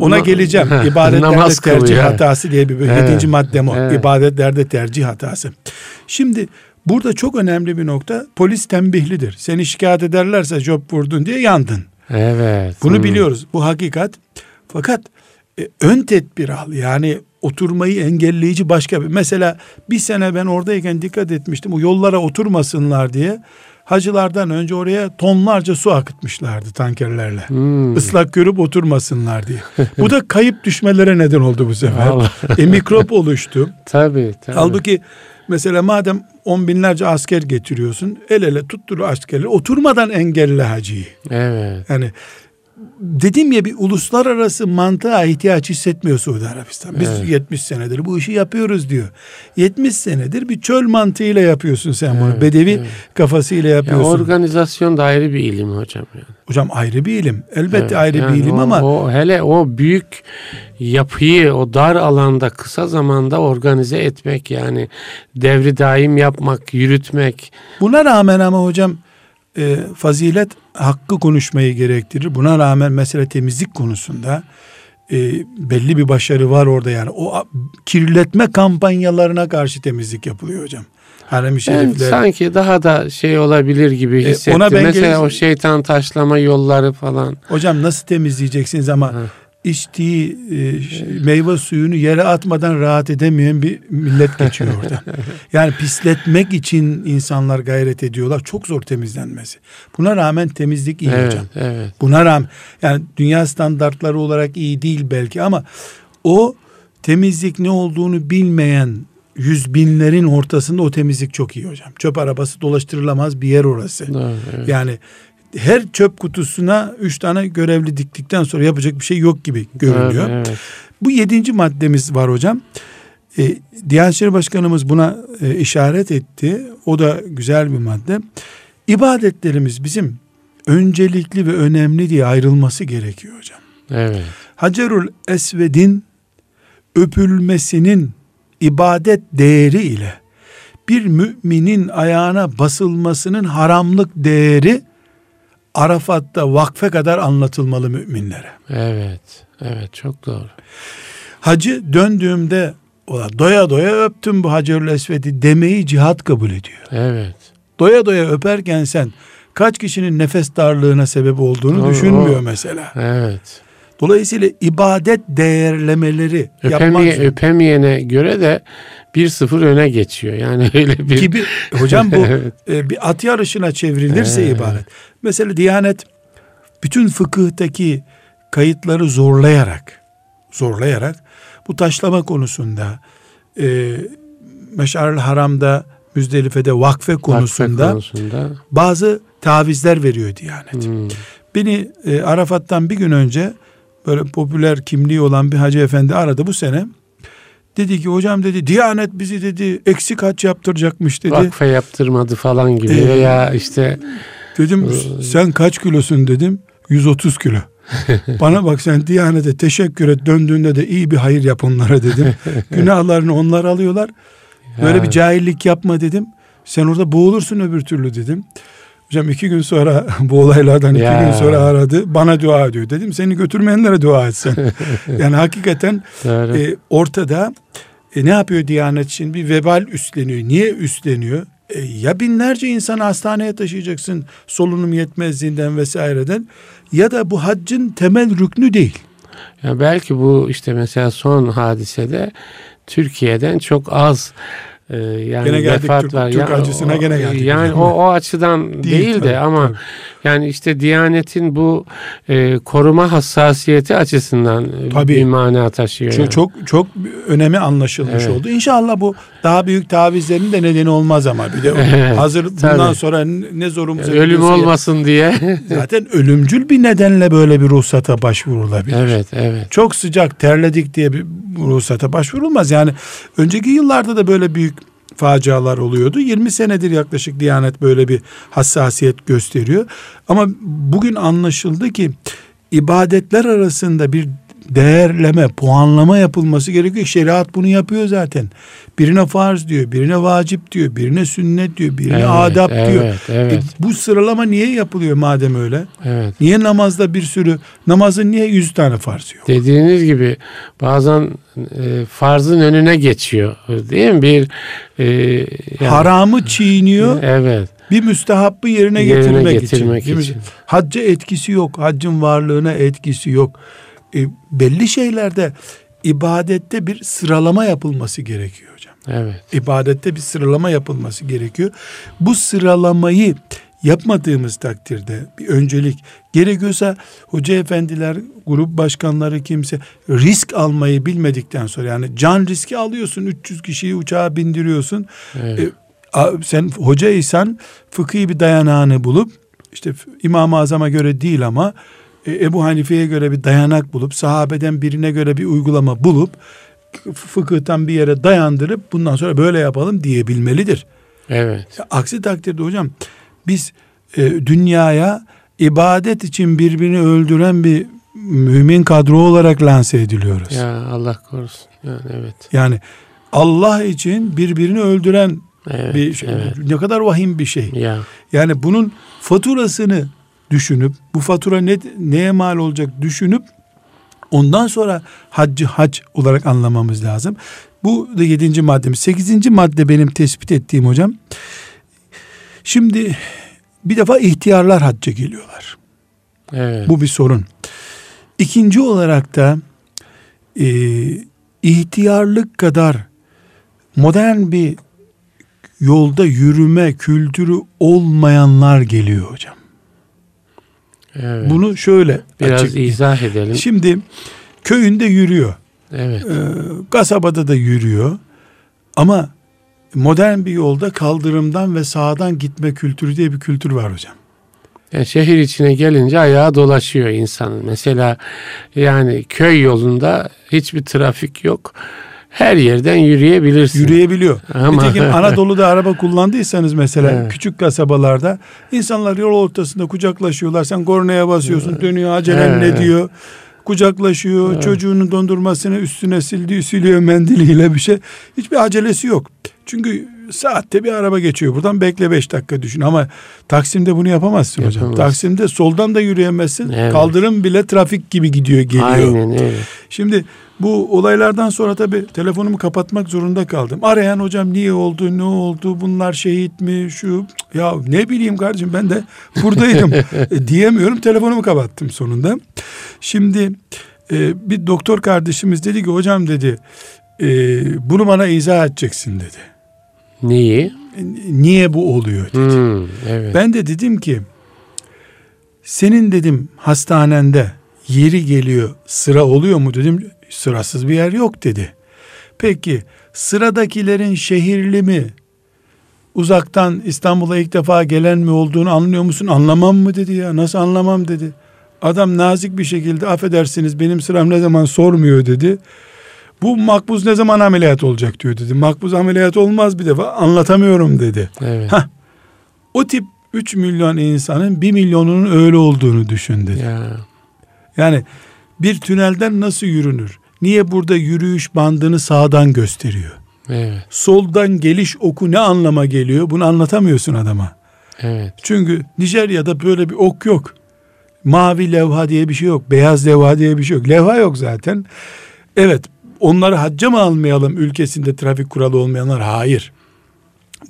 Ona na- geleceğim. İbadetlerde tercih kılıyor. hatası diye bir Evet. yedinci maddem o. Evet. İbadetlerde tercih hatası. Şimdi burada çok önemli bir nokta. Polis tembihlidir. Seni şikayet ederlerse job vurdun diye yandın. Evet. Bunu Hı. biliyoruz. Bu hakikat. Fakat e, ön tedbir al. Yani oturmayı engelleyici başka bir. Mesela bir sene ben oradayken dikkat etmiştim. O yollara oturmasınlar diye hacılardan önce oraya tonlarca su akıtmışlardı tankerlerle. Hmm. Islak görüp oturmasınlar diye. Bu da kayıp düşmelere neden oldu bu sefer. Allah. e, mikrop oluştu. Tabii tabii. Halbuki mesela madem on binlerce asker getiriyorsun el ele tuttur askerleri oturmadan engelle hacıyı. Evet. Yani dedim ya bir uluslararası mantığa ihtiyaç hissetmiyor Suudi Arabistan. Biz Evet. 70 senedir bu işi yapıyoruz diyor. 70 senedir bir çöl mantığıyla yapıyorsun sen bunu. Evet, Bedevi evet. kafasıyla Ya yapıyorsun. organizasyon da ayrı bir ilim hocam yani. Hocam ayrı bir ilim. Elbette Evet, ayrı yani bir ilim o, ama o hele o büyük yapıyı o dar alanda kısa zamanda organize etmek yani devri daim yapmak, yürütmek. Buna rağmen ama hocam e, fazilet hakkı konuşmayı gerektirir. Buna rağmen mesela temizlik konusunda e, belli bir başarı var orada yani. O kirletme kampanyalarına karşı temizlik yapılıyor hocam. Harem-i Ben şerifler. sanki daha da şey olabilir gibi E, hissettim. ona ben Mesela geleceğim. o şeytan taşlama yolları falan. Hocam nasıl temizleyeceksiniz ama Ha. İçtiği e, meyve suyunu yere atmadan rahat edemeyen bir millet geçiyor orada. yani pisletmek için insanlar gayret ediyorlar. Çok zor temizlenmesi. Buna rağmen temizlik iyi evet, hocam. evet. Buna rağmen yani dünya standartları olarak iyi değil belki ama o temizlik ne olduğunu bilmeyen yüz binlerin ortasında o temizlik çok iyi hocam. Çöp arabası dolaştırılamaz bir yer orası. Doğru, evet. Yani her çöp kutusuna üç tane görevli diktikten sonra yapacak bir şey yok gibi görünüyor. Evet, evet. Bu yedinci maddemiz var hocam. E, Diyanet İşleri Başkanımız buna e, işaret etti. O da güzel bir madde. İbadetlerimiz bizim öncelikli ve önemli diye ayrılması gerekiyor hocam. Evet. Hacerul Esved'in öpülmesinin ibadet değeri ile bir müminin ayağına basılmasının haramlık değeri Arafat'ta vakfe kadar anlatılmalı müminlere. Evet. Evet çok doğru. Hacı döndüğümde ola doya doya öptüm bu Hacerül Esved'i demeyi cihat kabul ediyor. Evet. Doya doya öperken sen kaç kişinin nefes darlığına sebep olduğunu O- düşünmüyor o- mesela. Evet. Dolayısıyla ibadet değerlemeleri yapmak Öpemeye, zorunda. öpemeyene göre de 1-0 öne geçiyor. Yani öyle bir gibi hocam bu Evet. e, bir at yarışına çevrilirse Evet. ibadet. Mesela Diyanet bütün fıkıhtaki kayıtları zorlayarak zorlayarak bu taşlama konusunda e, Meş'arül Haram'da Müzdelife'de vakfe konusunda Vakfe konusunda. bazı tavizler veriyor Diyanet. Hmm. Beni e, Arafat'tan bir gün önce böyle popüler kimliği olan bir hacı efendi aradı bu sene. Dedi ki hocam dedi Diyanet bizi dedi eksik haç yaptıracakmış dedi. Vakfe yaptırmadı falan gibi Ee, veya işte Dedim sen kaç kilosun dedim. 130 kilo. Bana bak sen Diyanet'e teşekkür et döndüğünde de iyi bir hayır yap onlara dedim. Günahlarını onlar alıyorlar. Böyle bir cahillik yapma dedim. Sen orada boğulursun öbür türlü dedim. Hocam iki gün sonra bu olaylardan iki Ya. gün sonra aradı. Bana dua ediyor. Dedim seni götürmeyenlere dua etsen. yani hakikaten e, ortada e, ne yapıyor Diyanet için? Bir vebal üstleniyor. Niye üstleniyor? E, ya binlerce insanı hastaneye taşıyacaksın solunum yetmezliğinden vesaireden ya da bu haccın temel rüknü değil. Ya belki bu işte mesela son hadisede Türkiye'den çok az e, yani Gene geldik vefat Türk-. Türk Ya acısına o- gene geldik. Yani o, o açıdan değil, tabii, de ama tabii. yani işte Diyanet'in bu e, koruma hassasiyeti açısından e, Tabii. bir mana taşıyor. Çok yani. çok çok önemi anlaşılmış Evet. oldu. İnşallah bu daha büyük tavizlerin de nedeni olmaz ama bir de Evet, hazır bundan tabii. sonra ne zorumuza ölüm olmasın diye. Zaten ölümcül bir nedenle böyle bir ruhsata başvurulabilir. evet, evet. Çok sıcak terledik diye bir ruhsata başvurulmaz. Yani önceki yıllarda da böyle büyük facialar oluyordu. 20 senedir yaklaşık Diyanet böyle bir hassasiyet gösteriyor. Ama bugün anlaşıldı ki ibadetler arasında bir değerleme, puanlama yapılması gerekiyor. Şeriat bunu yapıyor zaten. Birine farz diyor, birine vacip diyor, birine sünnet diyor, birine Evet, adap diyor. evet, evet. E, bu sıralama niye yapılıyor madem öyle? Evet. Niye namazda bir sürü, namazın niye yüz tane farz yok? Dediğiniz gibi bazen e, farzın önüne geçiyor. Değil mi? Bir e, yani- Haramı çiğniyor, Evet. bir müstehabbı yerine, Yerine getirmek, getirmek için. İçin. Hacca etkisi yok, haccın varlığına etkisi yok. E, belli şeylerde ibadette bir sıralama yapılması gerekiyor hocam. Evet. İbadette bir sıralama yapılması gerekiyor. Bu sıralamayı yapmadığımız takdirde bir öncelik gerekiyorsa hoca efendiler, grup başkanları kimse risk almayı bilmedikten sonra yani can riski alıyorsun 300 kişiyi uçağa bindiriyorsun. Evet. E, sen hocaysan fıkhi bir dayanağını bulup işte İmam-ı Azam'a göre değil ama Ebu Hanife'ye göre bir dayanak bulup sahabeden birine göre bir uygulama bulup fıkıhtan bir yere dayandırıp bundan sonra böyle yapalım diyebilmelidir. Evet. Aksi takdirde hocam biz e, dünyaya ibadet için birbirini öldüren bir mümin kadro olarak lanse ediliyoruz. Ya Allah korusun. Yani evet. Yani Allah için birbirini öldüren Evet. bir şey. evet. Ne kadar vahim bir şey. Ya Yani bunun faturasını düşünüp bu fatura ne, neye mal olacak düşünüp ondan sonra haccı hac olarak anlamamız lazım. Bu da yedinci maddemiz. Sekizinci madde benim tespit ettiğim hocam. Şimdi bir defa ihtiyarlar hacca geliyorlar. evet. Bu bir sorun. İkinci olarak da e, ihtiyarlık kadar modern bir yolda yürüme kültürü olmayanlar geliyor hocam. Evet. Bunu şöyle biraz açık- izah edelim. Şimdi köyünde yürüyor. Evet. e, kasabada da yürüyor. Ama modern bir yolda kaldırımdan ve sağdan gitme kültürü diye bir kültür var hocam. Yani şehir içine gelince ayağa dolaşıyor insanın. Mesela yani köy yolunda hiçbir trafik yok. Her yerden yürüyebilirsin. Yürüyebiliyor. Ama- Nitekim Anadolu'da araba kullandıysanız mesela Evet. küçük kasabalarda insanlar yol ortasında kucaklaşıyorlar. Sen kornaya basıyorsun dönüyor acelen Evet. ne diyor. Kucaklaşıyor çocuğunun dondurmasını üstüne sildiği siliyor mendiliyle bir şey. Hiçbir acelesi yok. Çünkü saatte bir araba geçiyor. Buradan bekle beş dakika düşün ama Taksim'de bunu yapamazsın hocam. Yapamazsın. Taksim'de soldan da yürüyemezsin. Evet. Kaldırım bile trafik gibi gidiyor geliyor. Aynen öyle. Şimdi bu olaylardan sonra tabii telefonumu kapatmak zorunda kaldım. Arayan hocam niye oldu, ne oldu, bunlar şehit mi, şu ya ne bileyim kardeşim ben de buradaydım E, diyemiyorum. Telefonumu kapattım sonunda. Şimdi e, bir doktor kardeşimiz dedi ki hocam dedi e, bunu bana izah edeceksin dedi. Neyi? Niye bu oluyor dedi. Hmm, evet. Ben de dedim ki senin dedim hastanende yeri geliyor sıra oluyor mu dedim sırasız bir yer yok dedi. Peki sıradakilerin şehirli mi uzaktan İstanbul'a ilk defa gelen mi olduğunu anlıyor musun? Anlamam mı dedi ya nasıl anlamam dedi. Adam nazik bir şekilde affedersiniz benim sıram ne zaman sormuyor dedi. Bu makbuz ne zaman ameliyat olacak diyor dedi. Makbuz ameliyat olmaz bir defa anlatamıyorum dedi. evet. Hah. O tip 3 milyon insanın 1 milyonunun öyle olduğunu düşün dedi. Ya. Yani bir tünelden nasıl yürünür? Niye burada yürüyüş bandını sağdan gösteriyor? Evet. Soldan geliş oku ne anlama geliyor? Bunu anlatamıyorsun adama. Evet. Çünkü Nijerya'da böyle bir ok yok. Mavi levha diye bir şey yok. Beyaz levha diye bir şey yok. Levha yok zaten. Evet onları hacca mı almayalım ülkesinde trafik kuralı olmayanlar? Hayır.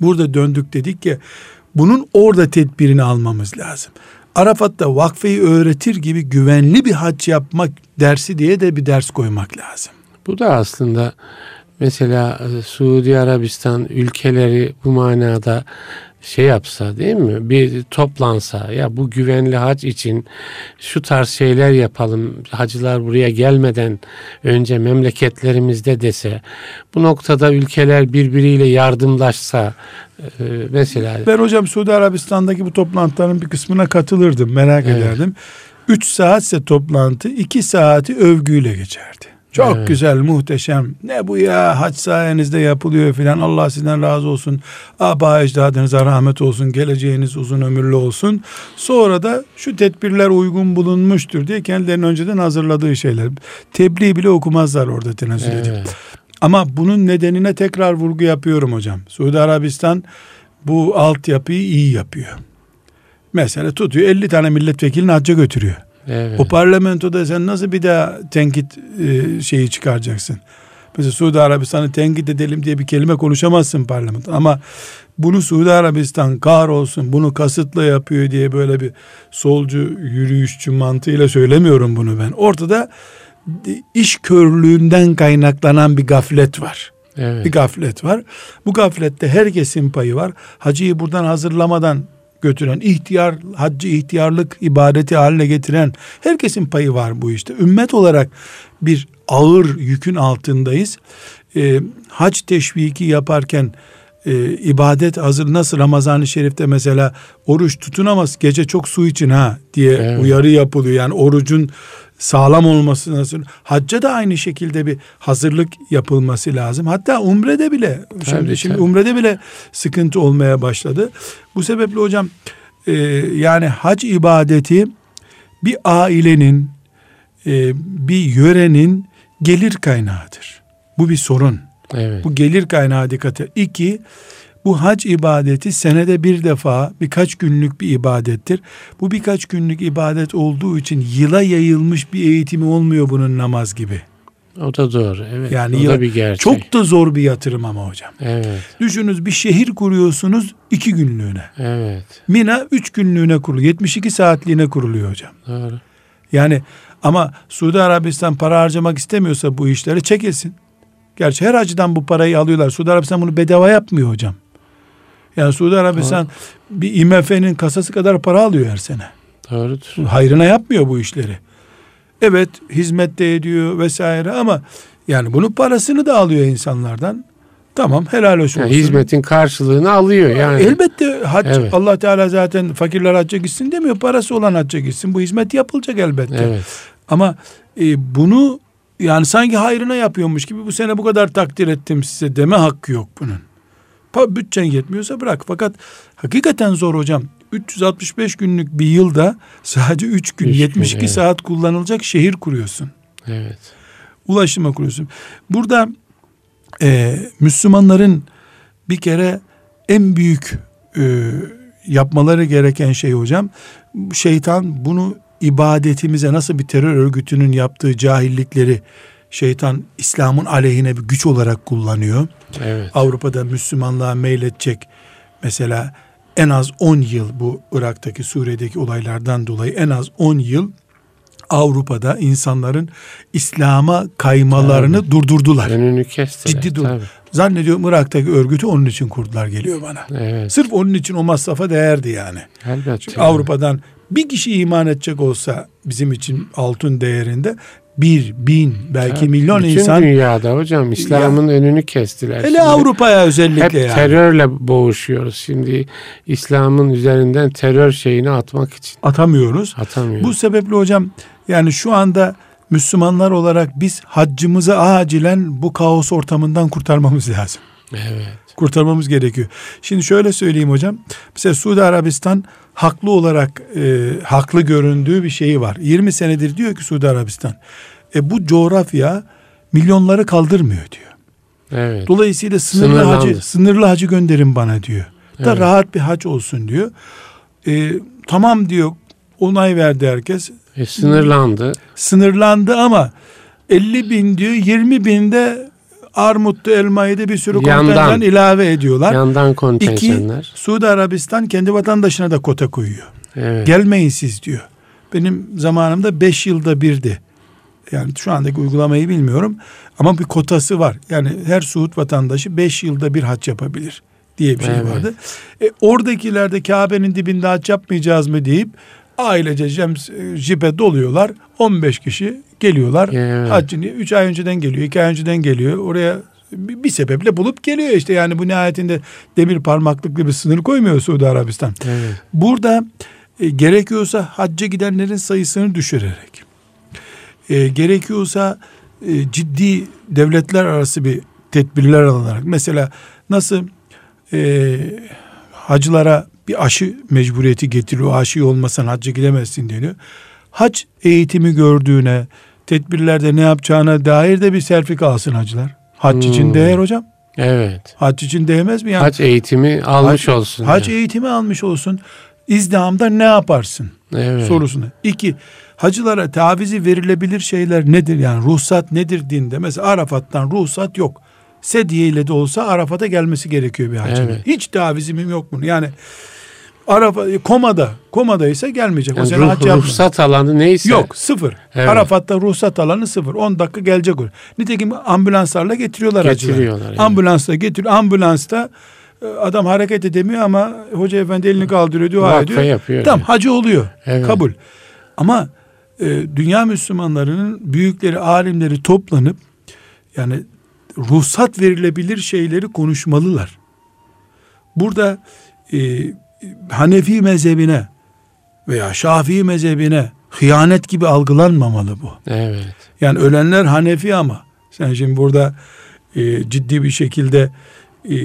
Burada döndük dedik ki bunun orada tedbirini almamız lazım. Arafat'ta vakfeyi öğretir gibi güvenli bir hac yapmak dersi diye de bir ders koymak lazım. Bu da aslında mesela Suudi Arabistan ülkeleri bu manada şey yapsa değil mi? Bir toplansa ya bu güvenli hac için şu tarz şeyler yapalım. Hacılar buraya gelmeden önce memleketlerimizde dese bu noktada ülkeler birbiriyle yardımlaşsa e, mesela Ben hocam Suudi Arabistan'daki bu toplantıların bir kısmına katılırdım. Merak Evet. ederdim. 3 saatse toplantı 2 saati övgüyle geçerdi. Çok Evet. güzel, muhteşem. Ne bu ya hac sayenizde yapılıyor filan. Allah sizden razı olsun. Aba ecdadınıza rahmet olsun. Geleceğiniz uzun ömürlü olsun. Sonra da şu tedbirler uygun bulunmuştur diye kendilerinin önceden hazırladığı şeyler. Tebliğ bile okumazlar orada tenezzül edip. Evet. Ama bunun nedenine tekrar vurgu yapıyorum hocam. Suudi Arabistan bu altyapıyı iyi yapıyor. Mesela tutuyor 50 tane milletvekilini hacca götürüyor. Evet. O parlamentoda sen nasıl bir daha tenkit e, şeyi çıkaracaksın? Mesela Suudi Arabistan'ı tenkit edelim diye bir kelime konuşamazsın parlamento. Ama bunu Suudi Arabistan kahrolsun bunu kasıtla yapıyor diye böyle bir solcu yürüyüşçü mantığıyla söylemiyorum bunu ben. Ortada iş körlüğünden kaynaklanan bir gaflet var. Evet. Bir gaflet var. Bu gaflette herkesin payı var. Hacıyı buradan hazırlamadan götüren, ihtiyar, haccı ihtiyarlık ibadeti haline getiren herkesin payı var bu işte. Ümmet olarak bir ağır yükün altındayız. Ee, hac teşviki yaparken e, ibadet hazır nasıl Ramazan-ı Şerif'te mesela oruç tutunamaz gece çok su için ha diye Evet. uyarı yapılıyor. Yani orucun sağlam olması nasıl? Hacca da aynı şekilde bir hazırlık yapılması lazım. Hatta umrede bile şimdi Tabii, şimdi tabii. umrede bile sıkıntı olmaya başladı. Bu sebeple hocam e, yani hac ibadeti bir ailenin e, bir yörenin gelir kaynağıdır. Bu bir sorun. Evet. Bu gelir kaynağı dikkate. İki, bu hac ibadeti senede bir defa birkaç günlük bir ibadettir. Bu birkaç günlük ibadet olduğu için yıla yayılmış bir eğitimi olmuyor bunun namaz gibi. O da doğru. Evet. Yani o yıl- da bir gerçek. Çok da zor bir yatırım ama hocam. Evet. Düşününüz bir şehir kuruyorsunuz iki günlüğüne. Evet. Mina üç günlüğüne kuruluyor. 72 saatliğine kuruluyor hocam. Doğru. Yani ama Suudi Arabistan para harcamak istemiyorsa bu işleri çekilsin. Gerçi her acıdan bu parayı alıyorlar. Suudi Arabistan bunu bedava yapmıyor hocam. Yani Suudi Arabistan bir IMF'nin kasası kadar para alıyor her sene. Doğrudur. Hayrına yapmıyor bu işleri. Evet hizmet de ediyor vesaire ama yani bunun parasını da alıyor insanlardan. Tamam helal olsun. Yani hizmetin karşılığını alıyor yani. Elbette hac Evet. Allah Teala zaten fakirler hacca gitsin demiyor. Parası olan hacca gitsin. Bu hizmet yapılacak elbette. Evet. Ama e, bunu yani sanki hayrına yapıyormuş gibi bu sene bu kadar takdir ettim size deme hakkı yok bunun. Bütçen yetmiyorsa bırak. Fakat hakikaten zor hocam. 365 günlük bir yılda sadece 3 gün Üç gün, 72 evet. saat kullanılacak şehir kuruyorsun. Evet. Ulaşıma kuruyorsun. Burada e, Müslümanların bir kere en büyük e, yapmaları gereken şey hocam şeytan bunu ibadetimize nasıl bir terör örgütünün yaptığı cahillikleri şeytan İslam'ın aleyhine bir güç olarak kullanıyor. Evet. Avrupa'da Müslümanlığa meyledecek mesela en az 10 yıl bu Irak'taki Suriye'deki olaylardan dolayı en az 10 yıl Avrupa'da insanların İslam'a kaymalarını durdurdular. Önünü kestiler. Ciddi dur. Tabii. Zannediyorum Irak'taki örgütü onun için kurdular geliyor bana. Evet. Sırf onun için o masrafa değerdi yani. Elbette. Çünkü Avrupa'dan bir kişi iman edecek olsa bizim için altın değerinde bir, bin, belki Tabii. milyon Bütün insan dünyada hocam İslam'ın önünü kestiler. hele Şimdi Avrupa'ya özellikle Hep yani. terörle boğuşuyoruz. Şimdi İslam'ın üzerinden terör şeyini atmak için atamıyoruz. atamıyoruz. Bu sebeple hocam yani şu anda Müslümanlar olarak biz haccımızı acilen bu kaos ortamından kurtarmamız lazım. Evet. Kurtarmamız gerekiyor. Şimdi şöyle söyleyeyim hocam. Mesela Suudi Arabistan haklı olarak e, haklı göründüğü bir şeyi var. 20 senedir diyor ki Suudi Arabistan. E bu coğrafya milyonları kaldırmıyor diyor. Evet. Dolayısıyla sınırlı Sınırlandı. hacı sınırlı hacı gönderin bana diyor. Da Evet. rahat bir hac olsun diyor. E, tamam diyor. Onay verdi herkes. E, sınırlandı. Sınırlandı ama 50 bin diyor 20 binde armutlu elmayı da bir sürü kontenjan ilave ediyorlar. Yandan İki, kontenjanlar. Suudi Arabistan kendi vatandaşına da kota koyuyor. Evet. Gelmeyin siz diyor. Benim zamanımda 5 yılda birdi. Yani şu andaki uygulamayı bilmiyorum. Ama bir kotası var. Yani her Suud vatandaşı 5 yılda bir hac yapabilir diye bir şey Evet. vardı. E, oradakiler de Kabe'nin dibinde hac yapmayacağız mı deyip ailece cems, e, jipe doluyorlar. 15 kişi geliyorlar. Evet. Haccını 3 ay önceden geliyor, 2 ay önceden geliyor. Oraya bir sebeple bulup geliyor işte. Yani bu nihayetinde demir parmaklıklı bir sınır koymuyor Suudi Arabistan. Evet. Burada e, gerekiyorsa hacca gidenlerin sayısını düşürerek, e, gerekiyorsa e, ciddi devletler arası bir tedbirler alınarak, mesela nasıl e, hacılara bir aşı mecburiyeti getiriyor, aşı olmasan hacca gidemezsin deniyor. Hac eğitimi gördüğüne, tedbirlerde ne yapacağına dair de bir serfik alsın hacılar. Hac için Hmm. değer hocam. Evet. Hac için değmez mi? Yani Hac eğitimi almış Hac- olsun. Hac yani. eğitimi almış olsun. İzdihamda ne yaparsın evet. sorusuna. İki, hacılara tavizi verilebilir şeyler nedir? Yani ruhsat nedir dinde? Mesela Arafat'tan ruhsat yok. Sedye ile de olsa Arafat'a gelmesi gerekiyor bir hacının. Evet. Hiç tavizimim yok bunun. Yani Arafa, komada, komadaysa gelmeyecek. o Yani sene ruh- hac ruhsat alanı neyse. Yok sıfır. Evet. Arafat'ta ruhsat alanı sıfır. 10 dakika gelecek oraya. Nitekim ambulanslarla getiriyorlar. Getiriyorlar. evet. Ambulansla getiriyor. Ambulansta e, adam hareket edemiyor ama hoca efendi elini kaldırıyor, dua Vakfe ediyor. yapıyor. Tamam hacı oluyor. Evet. Kabul. Ama e, dünya Müslümanlarının büyükleri, alimleri toplanıp yani ruhsat verilebilir şeyleri konuşmalılar. Burada e, Hanefi mezhebine veya Şafii mezhebine hıyanet gibi algılanmamalı bu. Evet. Yani ölenler Hanefi ama sen şimdi burada e, ciddi bir şekilde e,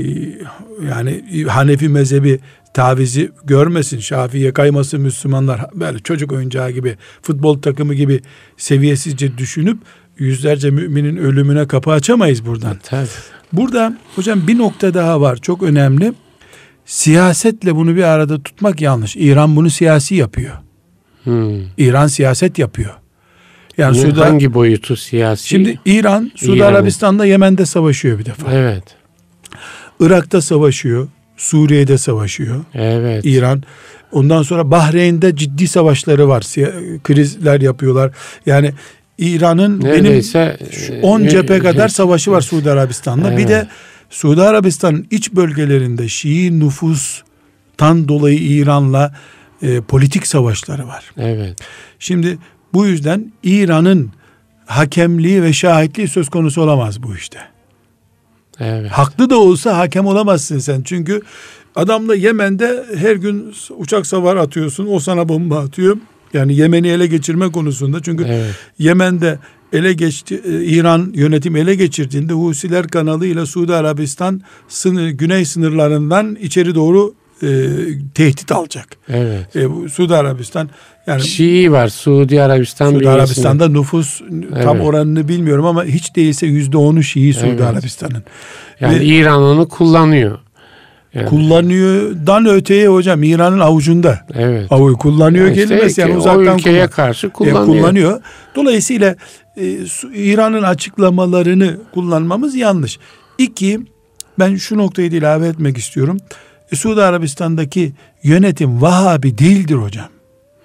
yani Hanefi mezhebi tavizi görmesin, Şafii'ye kaymasın Müslümanlar böyle çocuk oyuncağı gibi, futbol takımı gibi seviyesizce düşünüp yüzlerce müminin ölümüne kapı açamayız buradan. Tabii. Burada hocam bir nokta daha var çok önemli. Siyasetle bunu bir arada tutmak yanlış. İran bunu siyasi yapıyor. Hmm. İran siyaset yapıyor. Yani Bunun Suudi hangi boyutu siyasi? Şimdi İran, Suudi Arabistan'da Yemen'de savaşıyor bir defa. Evet. Irak'ta savaşıyor. Suriye'de savaşıyor. Evet. İran. Ondan sonra Bahreyn'de ciddi savaşları var. Krizler yapıyorlar. Yani İran'ın benim Neredeyse şu e, 10 e, cephe kadar savaşı var Suudi Arabistan'da. Bir Evet. de Suudi Arabistan'ın iç bölgelerinde Şii nüfustan dolayı İran'la e, politik savaşları var. Evet. Şimdi bu yüzden İran'ın hakemliği ve şahitliği söz konusu olamaz bu işte. Evet. Haklı da olsa hakem olamazsın sen. Çünkü adamla Yemen'de her gün uçak savar atıyorsun. O sana bomba atıyor. Yani Yemen'i ele geçirme konusunda. Çünkü Evet. Yemen'de ele geçti e, İran yönetim ele geçirdiğinde Husiler kanalıyla Suudi Arabistan sınır, güney sınırlarından içeri doğru e, tehdit alacak. Evet. E, bu Suudi Arabistan yani Şii var. Suudi Arabistan Suudi. Arabistan'da nüfus tam Evet. oranını bilmiyorum ama hiç değilse yüzde onu Şii Suudi Evet. Arabistan'ın. Yani Ve- İran onu kullanıyor. Yani, Kullanıyordan öteye hocam İran'ın avucunda. evet. Avuyu kullanıyor Yani işte kelimesi yani uzaktan o ülkeye kullan- karşı e, kullanıyor. kullanıyor. Dolayısıyla e, İran'ın açıklamalarını kullanmamız yanlış. İki, ben şu noktayı da ilave etmek istiyorum. E, Suudi Arabistan'daki yönetim Vahabi değildir hocam.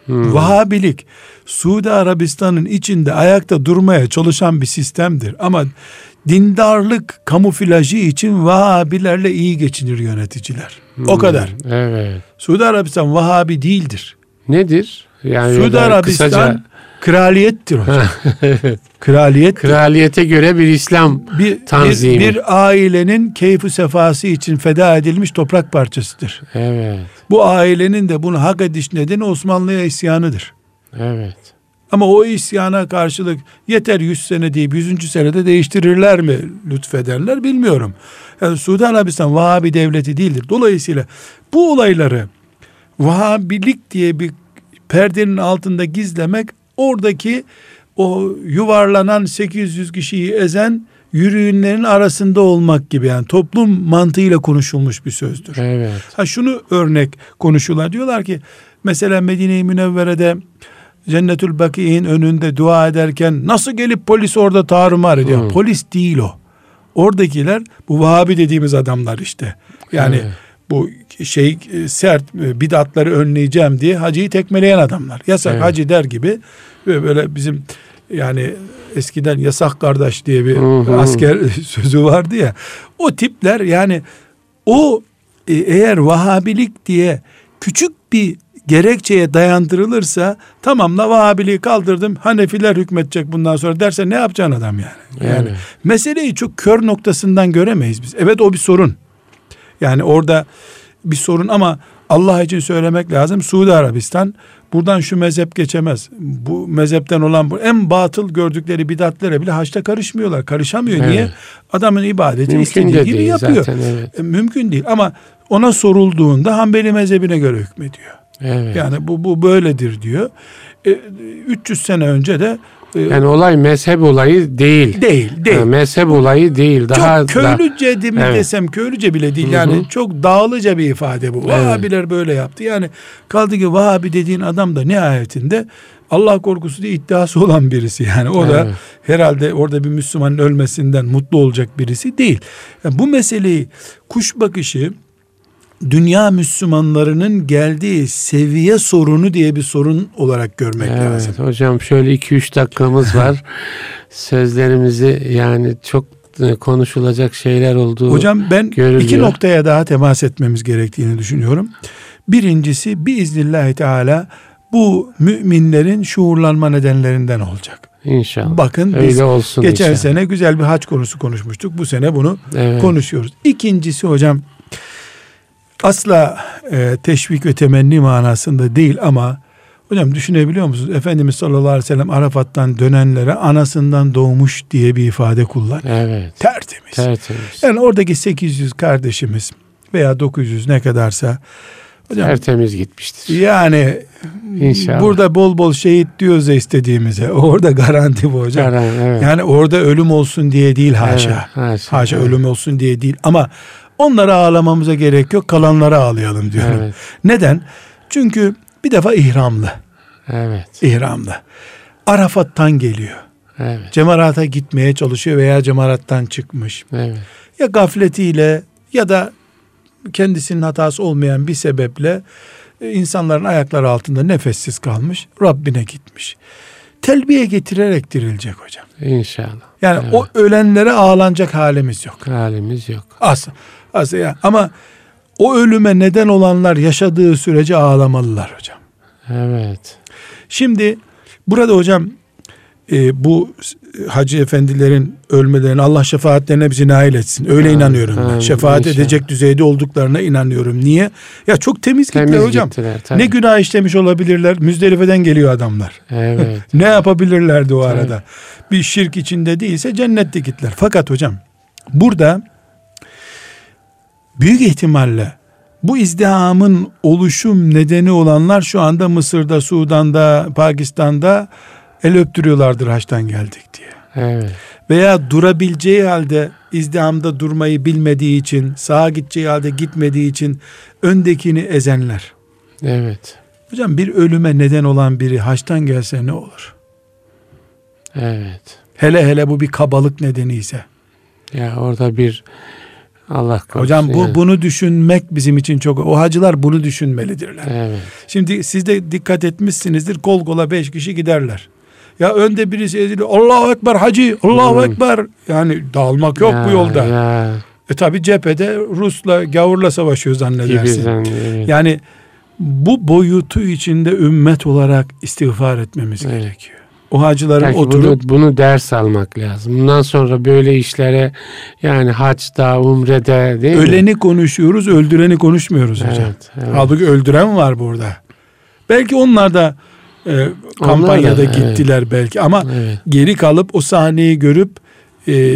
Hmm. Vahabilik Suudi Arabistan'ın içinde ayakta durmaya çalışan bir sistemdir. Ama dindarlık kamuflajı için Vahabilerle iyi geçinir yöneticiler. O Hmm. kadar. Evet. Suudi Arabistan Vahabi değildir. Nedir? Yani Suudi Arabistan kısaca kraliyettir hocam. evet. Kraliyet kraliyete göre bir İslam bir, bir, tanzimi. bir ailenin keyfi sefası için feda edilmiş toprak parçasıdır. Evet. Bu ailenin de bunu hak ediş nedeni Osmanlı'ya isyanıdır. Evet. Ama o isyana karşılık yeter 100 sene deyip 100. senede değiştirirler mi lütfederler bilmiyorum. Yani Suudi Arabistan Vahabi devleti değildir. Dolayısıyla bu olayları Vahabilik diye bir perdenin altında gizlemek oradaki o yuvarlanan 800 kişiyi ezen yürüyünlerin arasında olmak gibi yani toplum mantığıyla konuşulmuş bir sözdür. Evet. Ha şunu örnek konuşuyorlar. Diyorlar ki mesela Medine-i Münevvere'de Cennetül Baki'nin önünde dua ederken nasıl gelip polis orada tarumar ediyor? Hmm. Polis değil o. Oradakiler bu Vahabi dediğimiz adamlar işte. Yani evet. bu şey sert bidatları önleyeceğim diye hacıyı tekmeleyen adamlar. Yasak evet. hacı der gibi böyle bizim yani eskiden yasak kardeş diye bir asker sözü vardı ya. O tipler yani o e, eğer Vahabilik diye küçük bir gerekçeye dayandırılırsa tamam da Vahabiliği kaldırdım Hanefiler hükmetecek bundan sonra derse ne yapacaksın adam yani? Yani evet. meseleyi çok kör noktasından göremeyiz biz. Evet o bir sorun. Yani orada bir sorun ama Allah için söylemek lazım. Suudi Arabistan buradan şu mezhep geçemez. Bu mezhepten olan bu en batıl gördükleri bidatlere bile haçta karışmıyorlar. Karışamıyor. Evet. Niye? Adamın ibadeti istediği gibi değil yapıyor. Zaten, evet. E, mümkün değil ama ona sorulduğunda Hanbeli mezhebine göre hükmediyor. Evet. Yani bu bu böyledir diyor. E, 300 sene önce de yani olay mezhep olayı değil. Değil, değil. Ha, mezhep olayı değil. Daha çok köylüce da, mi evet. desem köylüce bile değil. Yani Hı-hı. çok dağlıca bir ifade bu. Evet. Vahabiler böyle yaptı. Yani kaldı ki Vahabi dediğin adam da nihayetinde Allah korkusu diye iddiası olan birisi. Yani o evet. da herhalde orada bir Müslümanın ölmesinden mutlu olacak birisi değil. Yani bu meseleyi kuş bakışı dünya Müslümanlarının geldiği seviye sorunu diye bir sorun olarak görmek evet, lazım. Hocam şöyle 2-3 dakikamız var. Sözlerimizi yani çok e, konuşulacak şeyler olduğu Hocam ben görülüyor. iki noktaya daha temas etmemiz gerektiğini düşünüyorum. Birincisi biiznillahü teala bu müminlerin şuurlanma nedenlerinden olacak. İnşallah. Bakın Öyle biz olsun geçen inşallah. sene güzel bir haç konusu konuşmuştuk. Bu sene bunu evet. konuşuyoruz. İkincisi hocam asla e, teşvik ve temenni manasında değil ama hocam düşünebiliyor musunuz? Efendimiz sallallahu aleyhi ve sellem Arafat'tan dönenlere anasından doğmuş diye bir ifade kullanıyor. Evet. Tertemiz. Tertemiz. Yani oradaki 800 kardeşimiz veya 900 ne kadarsa hocam, tertemiz gitmiştir. Yani İnşallah. Burada bol bol şehit diyoruz ya istediğimize. Orada garanti bu hocam. Garan, evet. Yani orada ölüm olsun diye değil haşa. Evet, haşa, haşa evet. ölüm olsun diye değil. Ama Onlara ağlamamıza gerek yok. Kalanlara ağlayalım diyorum. Evet. Neden? Çünkü bir defa ihramlı. Evet. İhramlı. Arafat'tan geliyor. Evet. Cemarata gitmeye çalışıyor veya cemarattan çıkmış. Evet. Ya gafletiyle ya da kendisinin hatası olmayan bir sebeple e, insanların ayakları altında nefessiz kalmış. Rabbine gitmiş. Telbiye getirerek dirilecek hocam. İnşallah. Yani evet. o ölenlere ağlanacak halimiz yok. Halimiz yok. Asla. Asla ya. Ama o ölüme neden olanlar yaşadığı sürece ağlamalılar hocam. Evet. Şimdi burada hocam e, bu hacı efendilerin ölmelerine Allah şefaatlerine bizi nail etsin. Öyle ha, inanıyorum ha, ben. Şefaat inşallah. edecek düzeyde olduklarına inanıyorum. Niye? Ya çok temiz, temiz gittiler hocam. Gittiler, ne günah işlemiş olabilirler? Müzdelifeden geliyor adamlar. Evet. ne yapabilirlerdi o tabii. arada? Bir şirk içinde değilse cennette gittiler. Fakat hocam burada büyük ihtimalle bu izdihamın oluşum nedeni olanlar şu anda Mısır'da, Sudan'da, Pakistan'da el öptürüyorlardır haçtan geldik diye. Evet. Veya durabileceği halde izdihamda durmayı bilmediği için, sağa gideceği halde gitmediği için öndekini ezenler. Evet. Hocam bir ölüme neden olan biri haçtan gelse ne olur? Evet. Hele hele bu bir kabalık nedeni ise. Ya orada bir Allah korusun. Hocam bu yani. bunu düşünmek bizim için çok o hacılar bunu düşünmelidirler. Evet. Şimdi siz de dikkat etmişsinizdir kol kola beş kişi giderler. Ya önde birisi eziliyor. Allahu Ekber hacı, Allahu hmm. Ekber. Yani dağılmak yok ya, bu yolda. Ya. E tabi cephede Rus'la, gavurla savaşıyor zannedersin. evet. Yani bu boyutu içinde ümmet olarak istiğfar etmemiz evet. gerekiyor. O hacıların Belki oturup bunu, bunu ders almak lazım. Bundan sonra böyle işlere yani haçta, umrede değil Öleni mi? konuşuyoruz, öldüreni konuşmuyoruz hocam. Evet, evet. Halbuki öldüren var burada. Belki onlar da e, kampanyada da, gittiler evet. belki ama Evet. geri kalıp o sahneyi görüp e,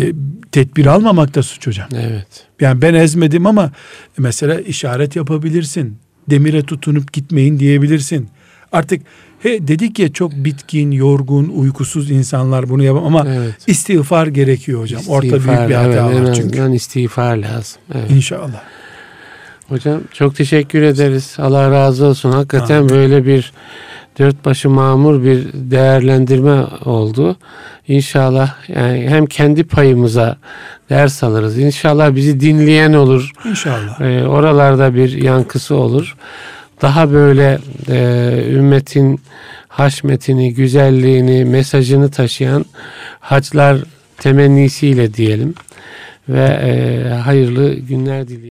tedbir almamak da suç hocam. Evet. Yani ben ezmedim ama mesela işaret yapabilirsin. Demire tutunup gitmeyin diyebilirsin. Artık he dedik ya çok bitkin, yorgun, uykusuz insanlar bunu yapar ama Evet. istiğfar gerekiyor hocam. Orta büyük İstiğfar, bir hata evet, en var çünkü. azından istiğfar lazım. Evet. İnşallah. Hocam çok teşekkür ederiz. Allah razı olsun. Hakikaten Amin. böyle bir dört başı mamur bir değerlendirme oldu. İnşallah yani hem kendi payımıza ders alırız. İnşallah bizi dinleyen olur. İnşallah. Ee, oralarda bir yankısı olur. Daha böyle e, ümmetin haşmetini, güzelliğini, mesajını taşıyan haclar temennisiyle diyelim ve e, hayırlı günler dileyelim.